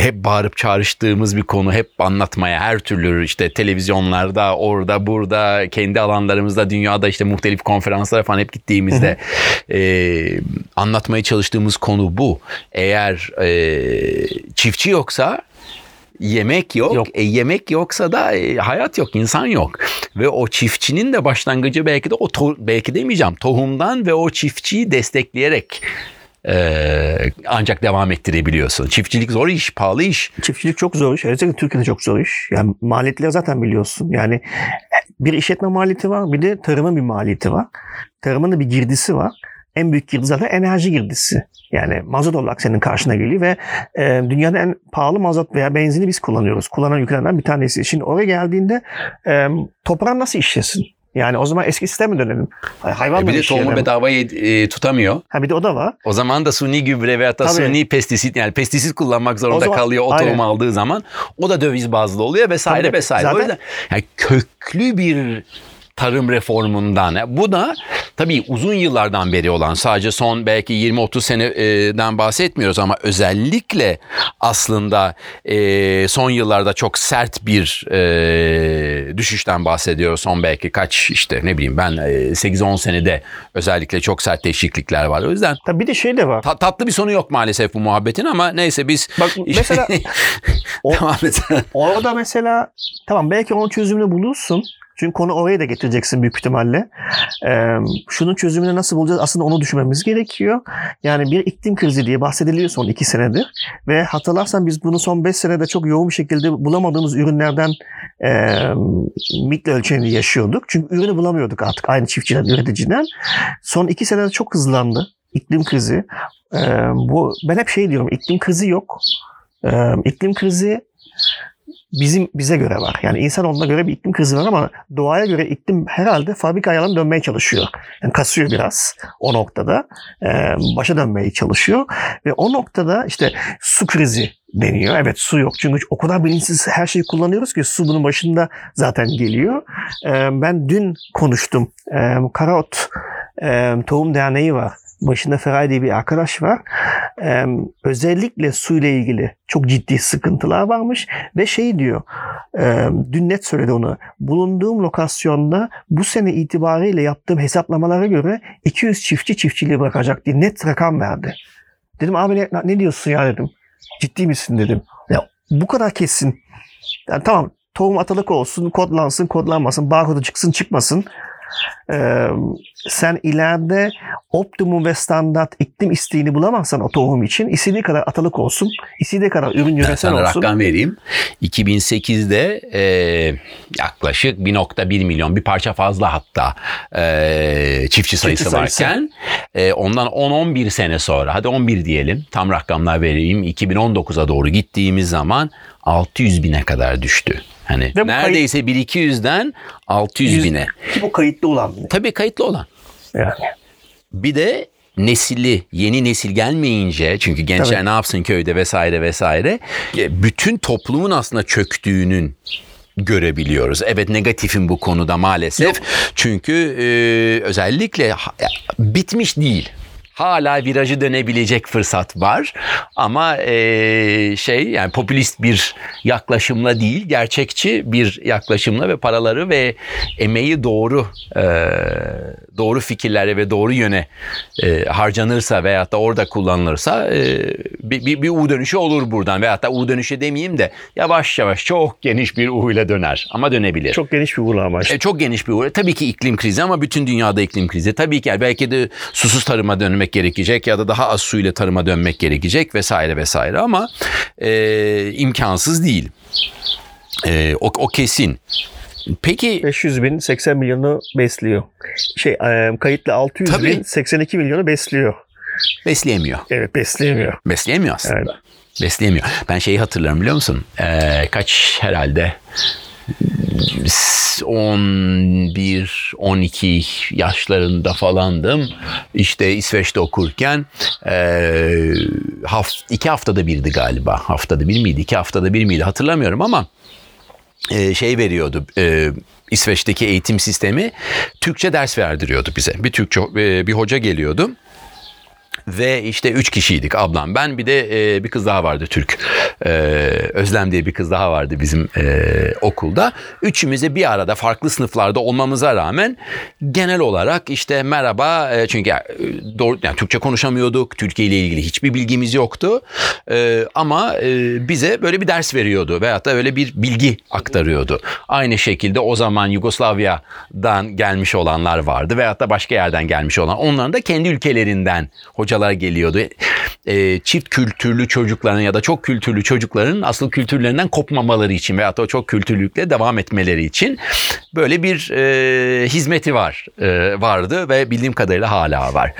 hep bağırıp çağrıştığımız bir konu, hep anlatmaya her türlü işte televizyonlarda, orada, burada, kendi alanlarımızda, dünyada işte muhtelif konferanslara falan hep gittiğimizde e, anlatmaya çalıştığımız konu bu. Eğer e, çiftçi yoksa yemek yok. Yok. E, yemek yoksa da e, hayat yok, insan yok. Ve o çiftçinin de başlangıcı belki de o to- belki demeyeceğim tohumdan ve o çiftçiyi destekleyerek e, ancak devam ettirebiliyorsun. Çiftçilik zor iş, pahalı iş. Çiftçilik çok zor iş. Özellikle Türkiye'de çok zor iş. Yani maliyetleri zaten biliyorsun. Yani bir işletme maliyeti var bir de tarımın bir maliyeti var. Tarımın da bir girdisi var. En büyük girdi zaten enerji girdisi. Yani mazot olarak senin karşına geliyor ve e, dünyada en pahalı mazot veya benzini biz kullanıyoruz. Kullanan ülkelerden bir tanesi. Şimdi oraya geldiğinde e, toprağın nasıl işlesin? Yani o zaman eski sisteme dönelim. Hayvanla E, bir de tohumu bedava e, tutamıyor. Ha bir de o da var. O zaman da suni gübre veya da Tabii. suni pestisit yani pestisit kullanmak zorunda O zaman- kalıyor o tohumu aldığı zaman. O da döviz bazlı oluyor vesaire Tabii. vesaire. Zaten- O yüzden yani köklü bir tarım reformundan. yani bu da tabii uzun yıllardan beri olan sadece son belki 20-30 seneden bahsetmiyoruz ama özellikle aslında e, son yıllarda çok sert bir e, düşüşten bahsediyor. Son belki kaç işte ne bileyim ben e, 8-10 senede özellikle çok sert değişiklikler var. O yüzden Tabii bir de şey de var. ta- tatlı bir sonu yok maalesef bu muhabbetin ama neyse biz Bak *laughs* mesela o- Tamam mesela. orada mesela tamam belki onun çözümünü bulursun. Çünkü konu oraya da getireceksin büyük ihtimalle. Ee, şunun çözümünü nasıl bulacağız? Aslında onu düşünmemiz gerekiyor. Yani bir iklim krizi diye bahsediliyor son iki senedir. Ve hatırlarsan biz bunu son beş senede çok yoğun bir şekilde bulamadığımız ürünlerden e, mikro ölçeğini yaşıyorduk. Çünkü ürünü bulamıyorduk artık aynı çiftçiden, üreticiden. Son iki senede çok hızlandı iklim krizi. Ee, bu ben hep şey diyorum iklim krizi yok. Ee, iklim krizi bizim bize göre var. Yani insanoğluna göre bir iklim krizi var ama doğaya göre iklim herhalde fabrika ayarlarına dönmeye çalışıyor. Yani kasıyor biraz o noktada. Ee, başa dönmeye çalışıyor. Ve o noktada işte su krizi deniyor. Evet su yok. Çünkü o kadar bilinçsiz her şeyi kullanıyoruz ki su bunun başında zaten geliyor. Ee, ben dün konuştum. Ee, Karaot e, Tohum Derneği var. Başında Feray diye bir arkadaş var. Ee, özellikle suyla ilgili çok ciddi sıkıntılar varmış ve şey diyor e, dün net söyledi onu bulunduğum lokasyonda bu sene itibariyle yaptığım hesaplamalara göre 200 çiftçi çiftçiliği bırakacak diye net rakam verdi. Dedim abi ne, ne diyorsun ya dedim. Ciddi misin dedim. Ya bu kadar kesin. Yani tamam tohum atalık olsun, kodlansın, kodlanmasın, barkodu çıksın, çıkmasın. Ee, sen ileride optimum ve standart iklim isteğini bulamazsan o tohum için istediği kadar atalık olsun, istediği kadar ürün Ben yöneten sana olsun. rakam vereyim. 2008'de e, yaklaşık 1.1 milyon bir parça fazla hatta e, çiftçi sayısı sayısı. varken e, ondan 10-11 sene sonra hadi 11 diyelim tam rakamlar vereyim 2019'a doğru gittiğimiz zaman 600 bine kadar düştü. Hani Ve neredeyse 1-200'den 600 Yüz- bine. Ki bu kayıtlı olan. Tabii kayıtlı olan. Yani. Bir de nesili, yeni nesil gelmeyince çünkü gençler Tabii. ne yapsın köyde vesaire vesaire e, bütün toplumun aslında çöktüğünün görebiliyoruz. Evet negatifim bu konuda maalesef. Çünkü e, özellikle bitmiş değil. Hala virajı dönebilecek fırsat var ama e, şey yani popülist bir yaklaşımla değil gerçekçi bir yaklaşımla ve paraları ve emeği doğru e, doğru fikirlere ve doğru yöne e, harcanırsa veyahut da orada kullanılırsa e, bir, bir, bir U dönüşü olur buradan veyahut da U dönüşü demeyeyim de yavaş yavaş çok geniş bir U ile döner ama dönebilir. Çok geniş bir uğurlama işte. E, çok geniş bir uğra. Tabii ki iklim krizi ama bütün dünyada iklim krizi. Tabii ki belki de susuz tarıma dönmek gerekecek ya da daha az su ile tarıma dönmek gerekecek vesaire vesaire ama e, imkansız değil. E, o, o kesin. Peki 500 bin 80 milyonu besliyor. Şey e, kayıtlı 600 Tabii. bin 82 milyonu besliyor. besleyemiyor. Evet besleyemiyor. Besleyemiyor aslında. Evet. Besleyemiyor. Ben şeyi hatırlarım biliyor musun? Ee, kaç herhalde 11 12 yaşlarında falandım. İşte İsveç'te okurken e, haft, iki haftada birdi galiba. Haftada bir miydi? iki haftada bir miydi? Hatırlamıyorum ama e, şey veriyordu. E, İsveç'teki eğitim sistemi Türkçe ders verdiriyordu bize. Bir Türkçe e, bir hoca geliyordu. Ve işte üç kişiydik ablam ben bir de e, bir kız daha vardı Türk. E, Özlem diye bir kız daha vardı bizim e, okulda. Üçümüze bir arada farklı sınıflarda olmamıza rağmen genel olarak işte merhaba e, çünkü doğru yani Türkçe konuşamıyorduk. Türkiye ile ilgili hiçbir bilgimiz yoktu. E, ama e, bize böyle bir ders veriyordu veyahut da öyle bir bilgi aktarıyordu. Aynı şekilde o zaman Yugoslavya'dan gelmiş olanlar vardı veyahut da başka yerden gelmiş olan onların da kendi ülkelerinden hocalar geliyordu. E, çift kültürlü çocukların ya da çok kültürlü çocukların asıl kültürlerinden kopmamaları için veyahut da o çok kültürlülükle devam etmeleri için böyle bir e, hizmeti var e, vardı ve bildiğim kadarıyla hala var.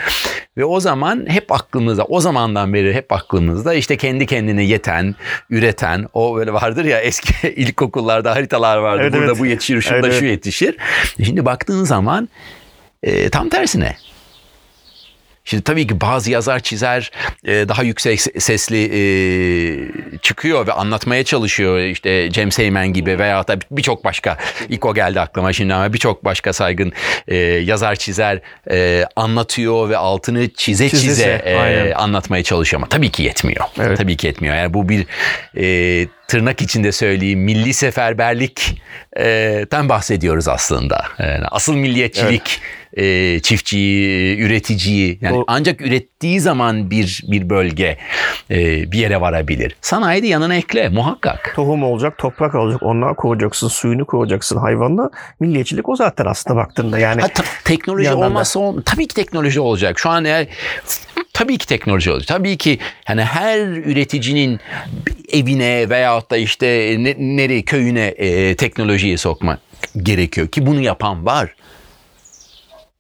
Ve o zaman hep aklımızda, o zamandan beri hep aklımızda işte kendi kendine yeten, üreten, o böyle vardır ya eski *laughs* ilkokullarda haritalar vardı. Evet, Burada evet. bu yetişir, şurada Evet, şu yetişir. Şimdi baktığın zaman e, tam tersine. Şimdi tabii ki bazı yazar çizer e, daha yüksek sesli e, çıkıyor ve anlatmaya çalışıyor. İşte James Heyman gibi veya da birçok başka ilk o geldi aklıma şimdi ama birçok başka saygın e, yazar çizer e, anlatıyor ve altını çize çize, çize e, anlatmaya çalışıyor ama tabii ki yetmiyor. Evet. Tabii ki yetmiyor. Yani bu bir e, tırnak içinde söyleyeyim milli seferberlikten bahsediyoruz aslında. Yani asıl milliyetçilik evet. e, çiftçiyi, üreticiyi yani o, ancak ürettiği zaman bir bir bölge e, bir yere varabilir. Sanayide yanına ekle muhakkak. Tohum olacak, toprak olacak, onları koruyacaksın, suyunu koruyacaksın hayvanla. Milliyetçilik o zaten aslında baktığında yani. Ha, ta, teknoloji olmazsa ol, tabii ki teknoloji olacak. Şu an eğer tabii ki teknoloji olacak. Tabii ki yani her üreticinin evine veyahut da işte ne, nereye köyüne e, teknolojiyi sokmak gerekiyor ki bunu yapan var.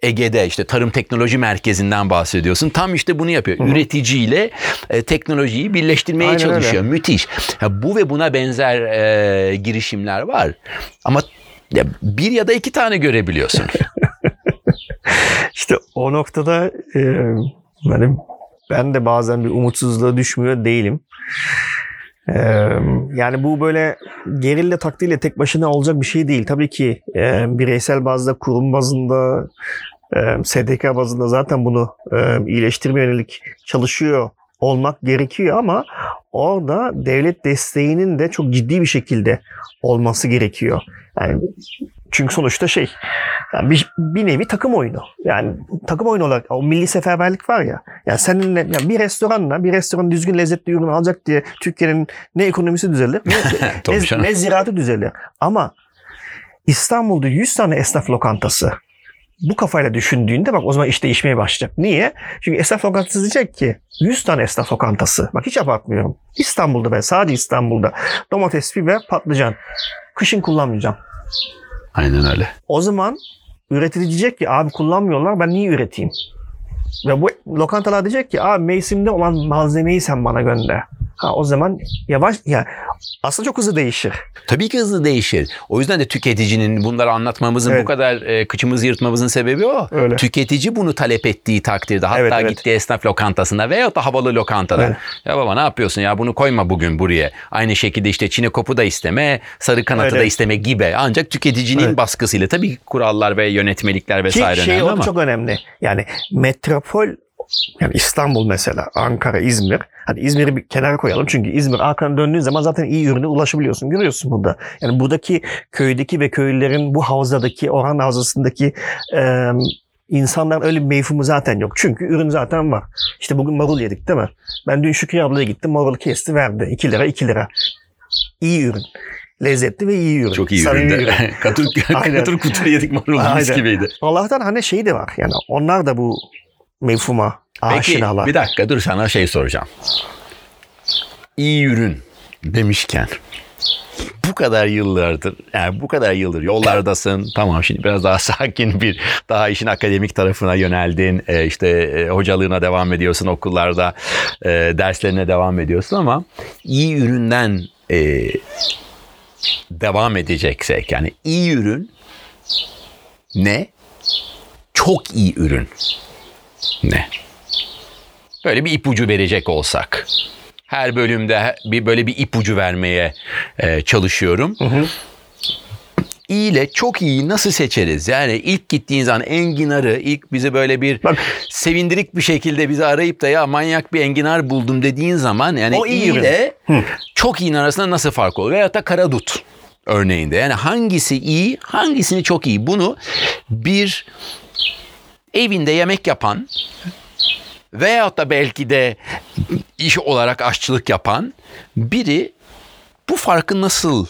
Ege'de işte Tarım Teknoloji Merkezi'nden bahsediyorsun. Tam işte bunu yapıyor. Hı-hı. Üreticiyle e, teknolojiyi birleştirmeye Aynen çalışıyor. Öyle. Müthiş. Ya, bu ve buna benzer e, girişimler var. Ama ya, bir ya da iki tane görebiliyorsun. *laughs* İşte o noktada e, benim ben de bazen bir umutsuzluğa düşmüyor değilim. Ee, yani bu böyle gerilla taktiğiyle tek başına olacak bir şey değil. Tabii ki e, bireysel bazda, kurum bazında, e, SDK bazında zaten bunu e, iyileştirme yönelik çalışıyor olmak gerekiyor ama orada devlet desteğinin de çok ciddi bir şekilde olması gerekiyor. Yani çünkü sonuçta şey yani bir, bir nevi takım oyunu. Yani takım oyunu olarak o milli seferberlik var ya. Yani seninle yani bir restoranla bir restoran düzgün lezzetli ürün alacak diye Türkiye'nin ne ekonomisi düzelir ne, *laughs* ne, ne ziraatı düzelir. Ama İstanbul'da 100 tane esnaf lokantası bu kafayla düşündüğünde bak o zaman iş değişmeye başlayacak. Niye? Çünkü esnaf lokantası diyecek ki 100 tane esnaf lokantası. Bak hiç abartmıyorum. İstanbul'da ve sadece İstanbul'da domates, biber, patlıcan. Kışın kullanmayacağım. Aynen öyle. O zaman üretici diyecek ki abi kullanmıyorlar ben niye üreteyim? Ve bu lokantalar diyecek ki abi mevsimde olan malzemeyi sen bana gönder. Ha, o zaman yavaş ya aslında çok hızlı değişir. Tabii ki hızlı değişir. O yüzden de tüketicinin bunları anlatmamızın evet. bu kadar e, kıçımızı yırtmamızın sebebi o. Öyle. Tüketici bunu talep ettiği takdirde hatta evet, evet. gittiği esnaf lokantasında veya da havalı lokantada. Evet. Ya baba ne yapıyorsun ya bunu koyma bugün buraya. Aynı şekilde işte çine kopu da isteme, sarı kanatı evet, da isteme gibi. Ancak tüketicinin evet. baskısıyla tabii kurallar ve yönetmelikler vesaire Ki şey önemli ama. çok önemli. Yani metropol yani İstanbul mesela, Ankara, İzmir. Hadi İzmir'i bir kenara koyalım çünkü İzmir Ankara'ya döndüğün zaman zaten iyi ürüne ulaşabiliyorsun. Görüyorsun burada. Yani buradaki köydeki ve köylülerin bu havzadaki, Orhan Havzası'ndaki e, insanların öyle bir meyfumu zaten yok. Çünkü ürün zaten var. İşte bugün marul yedik değil mi? Ben dün Şükrü ablaya gittim. Marul kesti verdi. 2 lira 2 lira. İyi ürün lezzetli ve iyi ürün. Çok iyi ürün. ürün. *laughs* katır, katır kutur yedik marul mis gibiydi. Allah'tan hani şey de var. Yani onlar da bu mefhuma aşinalar. Peki bir dakika dur sana şey soracağım. İyi ürün demişken bu kadar yıllardır yani bu kadar yıldır yollardasın *laughs* tamam şimdi biraz daha *laughs* sakin bir daha işin akademik tarafına yöneldin e, işte e, hocalığına devam ediyorsun okullarda e, derslerine devam ediyorsun ama iyi üründen e, devam edeceksek yani iyi ürün ne çok iyi ürün ne? Böyle bir ipucu verecek olsak. Her bölümde bir böyle bir ipucu vermeye e, çalışıyorum. Hı hı. İyi ile çok iyi nasıl seçeriz? Yani ilk gittiğin zaman enginarı ilk bizi böyle bir Bak. sevindirik bir şekilde bizi arayıp da ya manyak bir enginar buldum dediğin zaman yani o iyi ile çok iyi arasında nasıl fark olur? Veyahut da karadut örneğinde. Yani hangisi iyi, hangisini çok iyi? Bunu bir evinde yemek yapan veyahut da belki de iş olarak aşçılık yapan biri bu farkı nasıl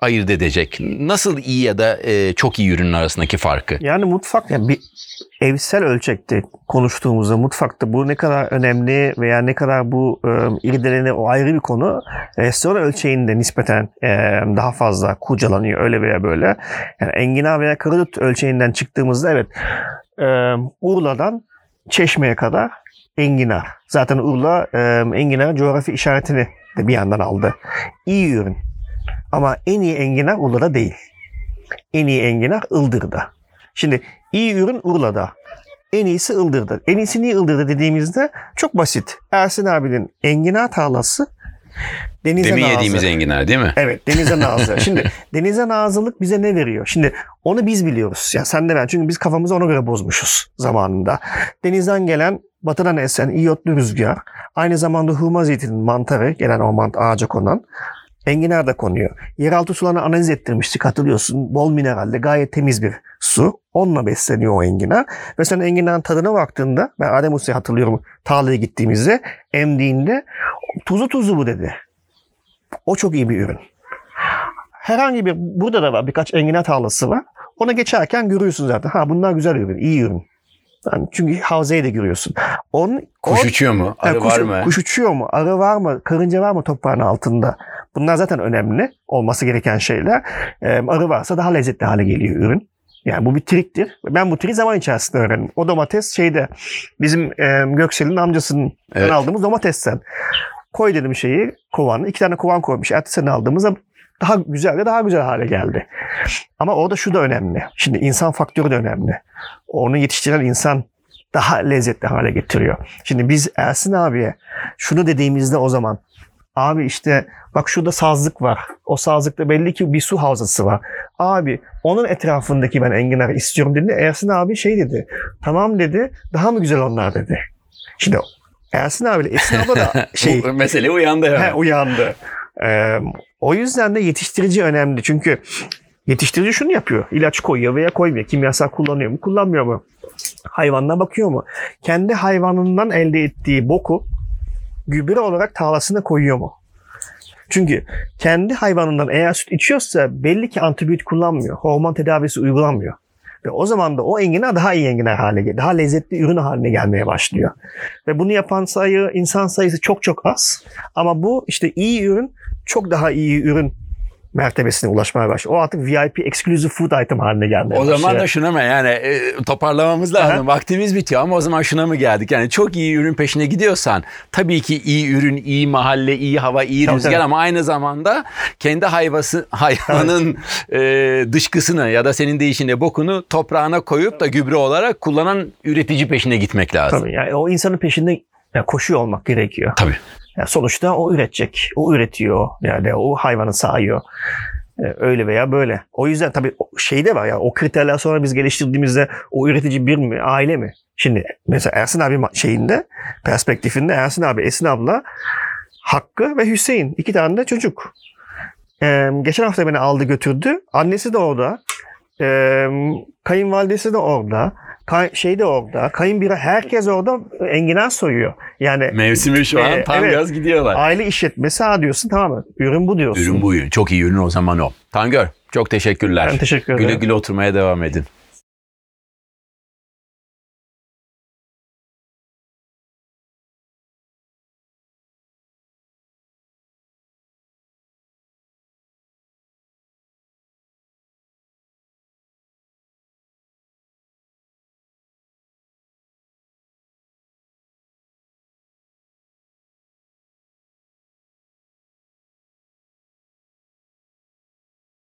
ayırt edecek? Nasıl iyi ya da e, çok iyi ürünün arasındaki farkı? Yani mutfak yani bir evsel ölçekte konuştuğumuzda mutfakta bu ne kadar önemli veya ne kadar bu e, irdelene o ayrı bir konu. Restoran ölçeğinde nispeten e, daha fazla kurcalanıyor öyle veya böyle. Yani enginar veya karadut ölçeğinden çıktığımızda evet e, Urla'dan Çeşme'ye kadar enginar. Zaten Urla e, enginar coğrafi işaretini de bir yandan aldı. İyi ürün. Ama en iyi enginar Urla'da değil. En iyi enginar Ildır'da. Şimdi iyi ürün Urla'da. en iyisi ıldırdı. En iyisi niye ıldırdı dediğimizde çok basit. Ersin abinin enginar tarlası denize Demin nazı. yediğimiz enginar değil mi? Evet denize nazı. *laughs* Şimdi denize nazılık bize ne veriyor? Şimdi onu biz biliyoruz. Ya sen de ben. Çünkü biz kafamızı ona göre bozmuşuz zamanında. Denizden gelen batıdan esen iyotlu rüzgar. Aynı zamanda hurma zeytinin mantarı gelen o mant ağaca konan. Enginar da konuyor. Yeraltı sularını analiz ettirmiştik hatırlıyorsun. Bol mineralde gayet temiz bir su. Onunla besleniyor o enginar. Ve sen enginarın tadına baktığında ben Adem Usta'yı hatırlıyorum tarlaya gittiğimizde emdiğinde tuzu tuzu bu dedi. O çok iyi bir ürün. Herhangi bir burada da var birkaç enginar tarlası var. Ona geçerken görüyorsun zaten. Ha bunlar güzel ürün, iyi ürün. Yani çünkü havzayı da görüyorsun. Onun, Kuş o- uçuyor mu? Arı kuş, var mı? Kuş uçuyor mu? Arı var mı? Karınca var mı toprağın altında? Bunlar zaten önemli. Olması gereken şeyler. Ee, arı varsa daha lezzetli hale geliyor ürün. Yani bu bir triktir. Ben bu triği zaman içerisinde öğrendim. O domates şeyde bizim e, Göksel'in amcasının Evet. aldığımız domatesten. Koy dedim şeyi kovanı. iki tane kovan koymuş. Ertesi sene aldığımızda daha güzel ve daha güzel hale geldi. Ama orada şu da önemli. Şimdi insan faktörü de önemli. Onu yetiştiren insan daha lezzetli hale getiriyor. Şimdi biz Ersin abiye şunu dediğimizde o zaman abi işte bak şurada sazlık var. O sazlıkta belli ki bir su havzası var. Abi onun etrafındaki ben enginar istiyorum dedi. Ersin abi şey dedi. Tamam dedi. Daha mı güzel onlar dedi. Şimdi Ersin abiyle Esin abla da *laughs* şey Bu mesele uyandı hemen. He, uyandı. Ee, o yüzden de yetiştirici önemli. Çünkü yetiştirici şunu yapıyor. İlaç koyuyor veya koymuyor. Kimyasal kullanıyor mu, kullanmıyor mu? Hayvanına bakıyor mu? Kendi hayvanından elde ettiği boku gübre olarak tarlasına koyuyor mu? Çünkü kendi hayvanından eğer süt içiyorsa belli ki antibiyotik kullanmıyor. Hormon tedavisi uygulanmıyor. Ve o zaman da o enginar daha iyi enginar hale geliyor. Daha lezzetli ürün haline gelmeye başlıyor. Ve bunu yapan sayı, insan sayısı çok çok az. Ama bu işte iyi ürün çok daha iyi ürün mertebesine ulaşmaya başlıyor. O artık VIP exclusive food item haline gelmeye O zaman da şuna mı yani e, toparlamamız lazım. Vaktimiz bitiyor ama o zaman şuna mı geldik? Yani çok iyi ürün peşine gidiyorsan tabii ki iyi ürün, iyi mahalle, iyi hava, iyi Tabii, rüzgar tabii. ama aynı zamanda kendi hayvası hayvanın e, dışkısını ya da senin deyişinde bokunu toprağına koyup da gübre olarak kullanan üretici peşine gitmek lazım. Tabii yani o insanın peşinde yani koşuyor olmak gerekiyor. Tabii. Yani sonuçta o üretecek. O üretiyor. Yani o hayvanı sağıyor. Ee, Öyle veya böyle. O yüzden tabii şey de var ya o kriterler sonra biz geliştirdiğimizde o üretici bir mi aile mi? Şimdi mesela Ersin abi şeyinde perspektifinde Ersin abi Esin abla Hakkı ve Hüseyin iki tane de çocuk. Ee, geçen hafta beni aldı götürdü. Annesi de orada. Ee, kayınvalidesi de orada. Kay, şey de orada. Kayınbira herkes orada enginar soyuyor. Yani Mevsimi şu an Ee, tam evet. gaz gidiyorlar. Aile işletmesi ha diyorsun tamam mı? Ürün bu diyorsun. Ürün bu ürün. Çok iyi ürün o zaman o. Tangör çok teşekkürler. Ben teşekkür ederim. Güle güle oturmaya devam edin.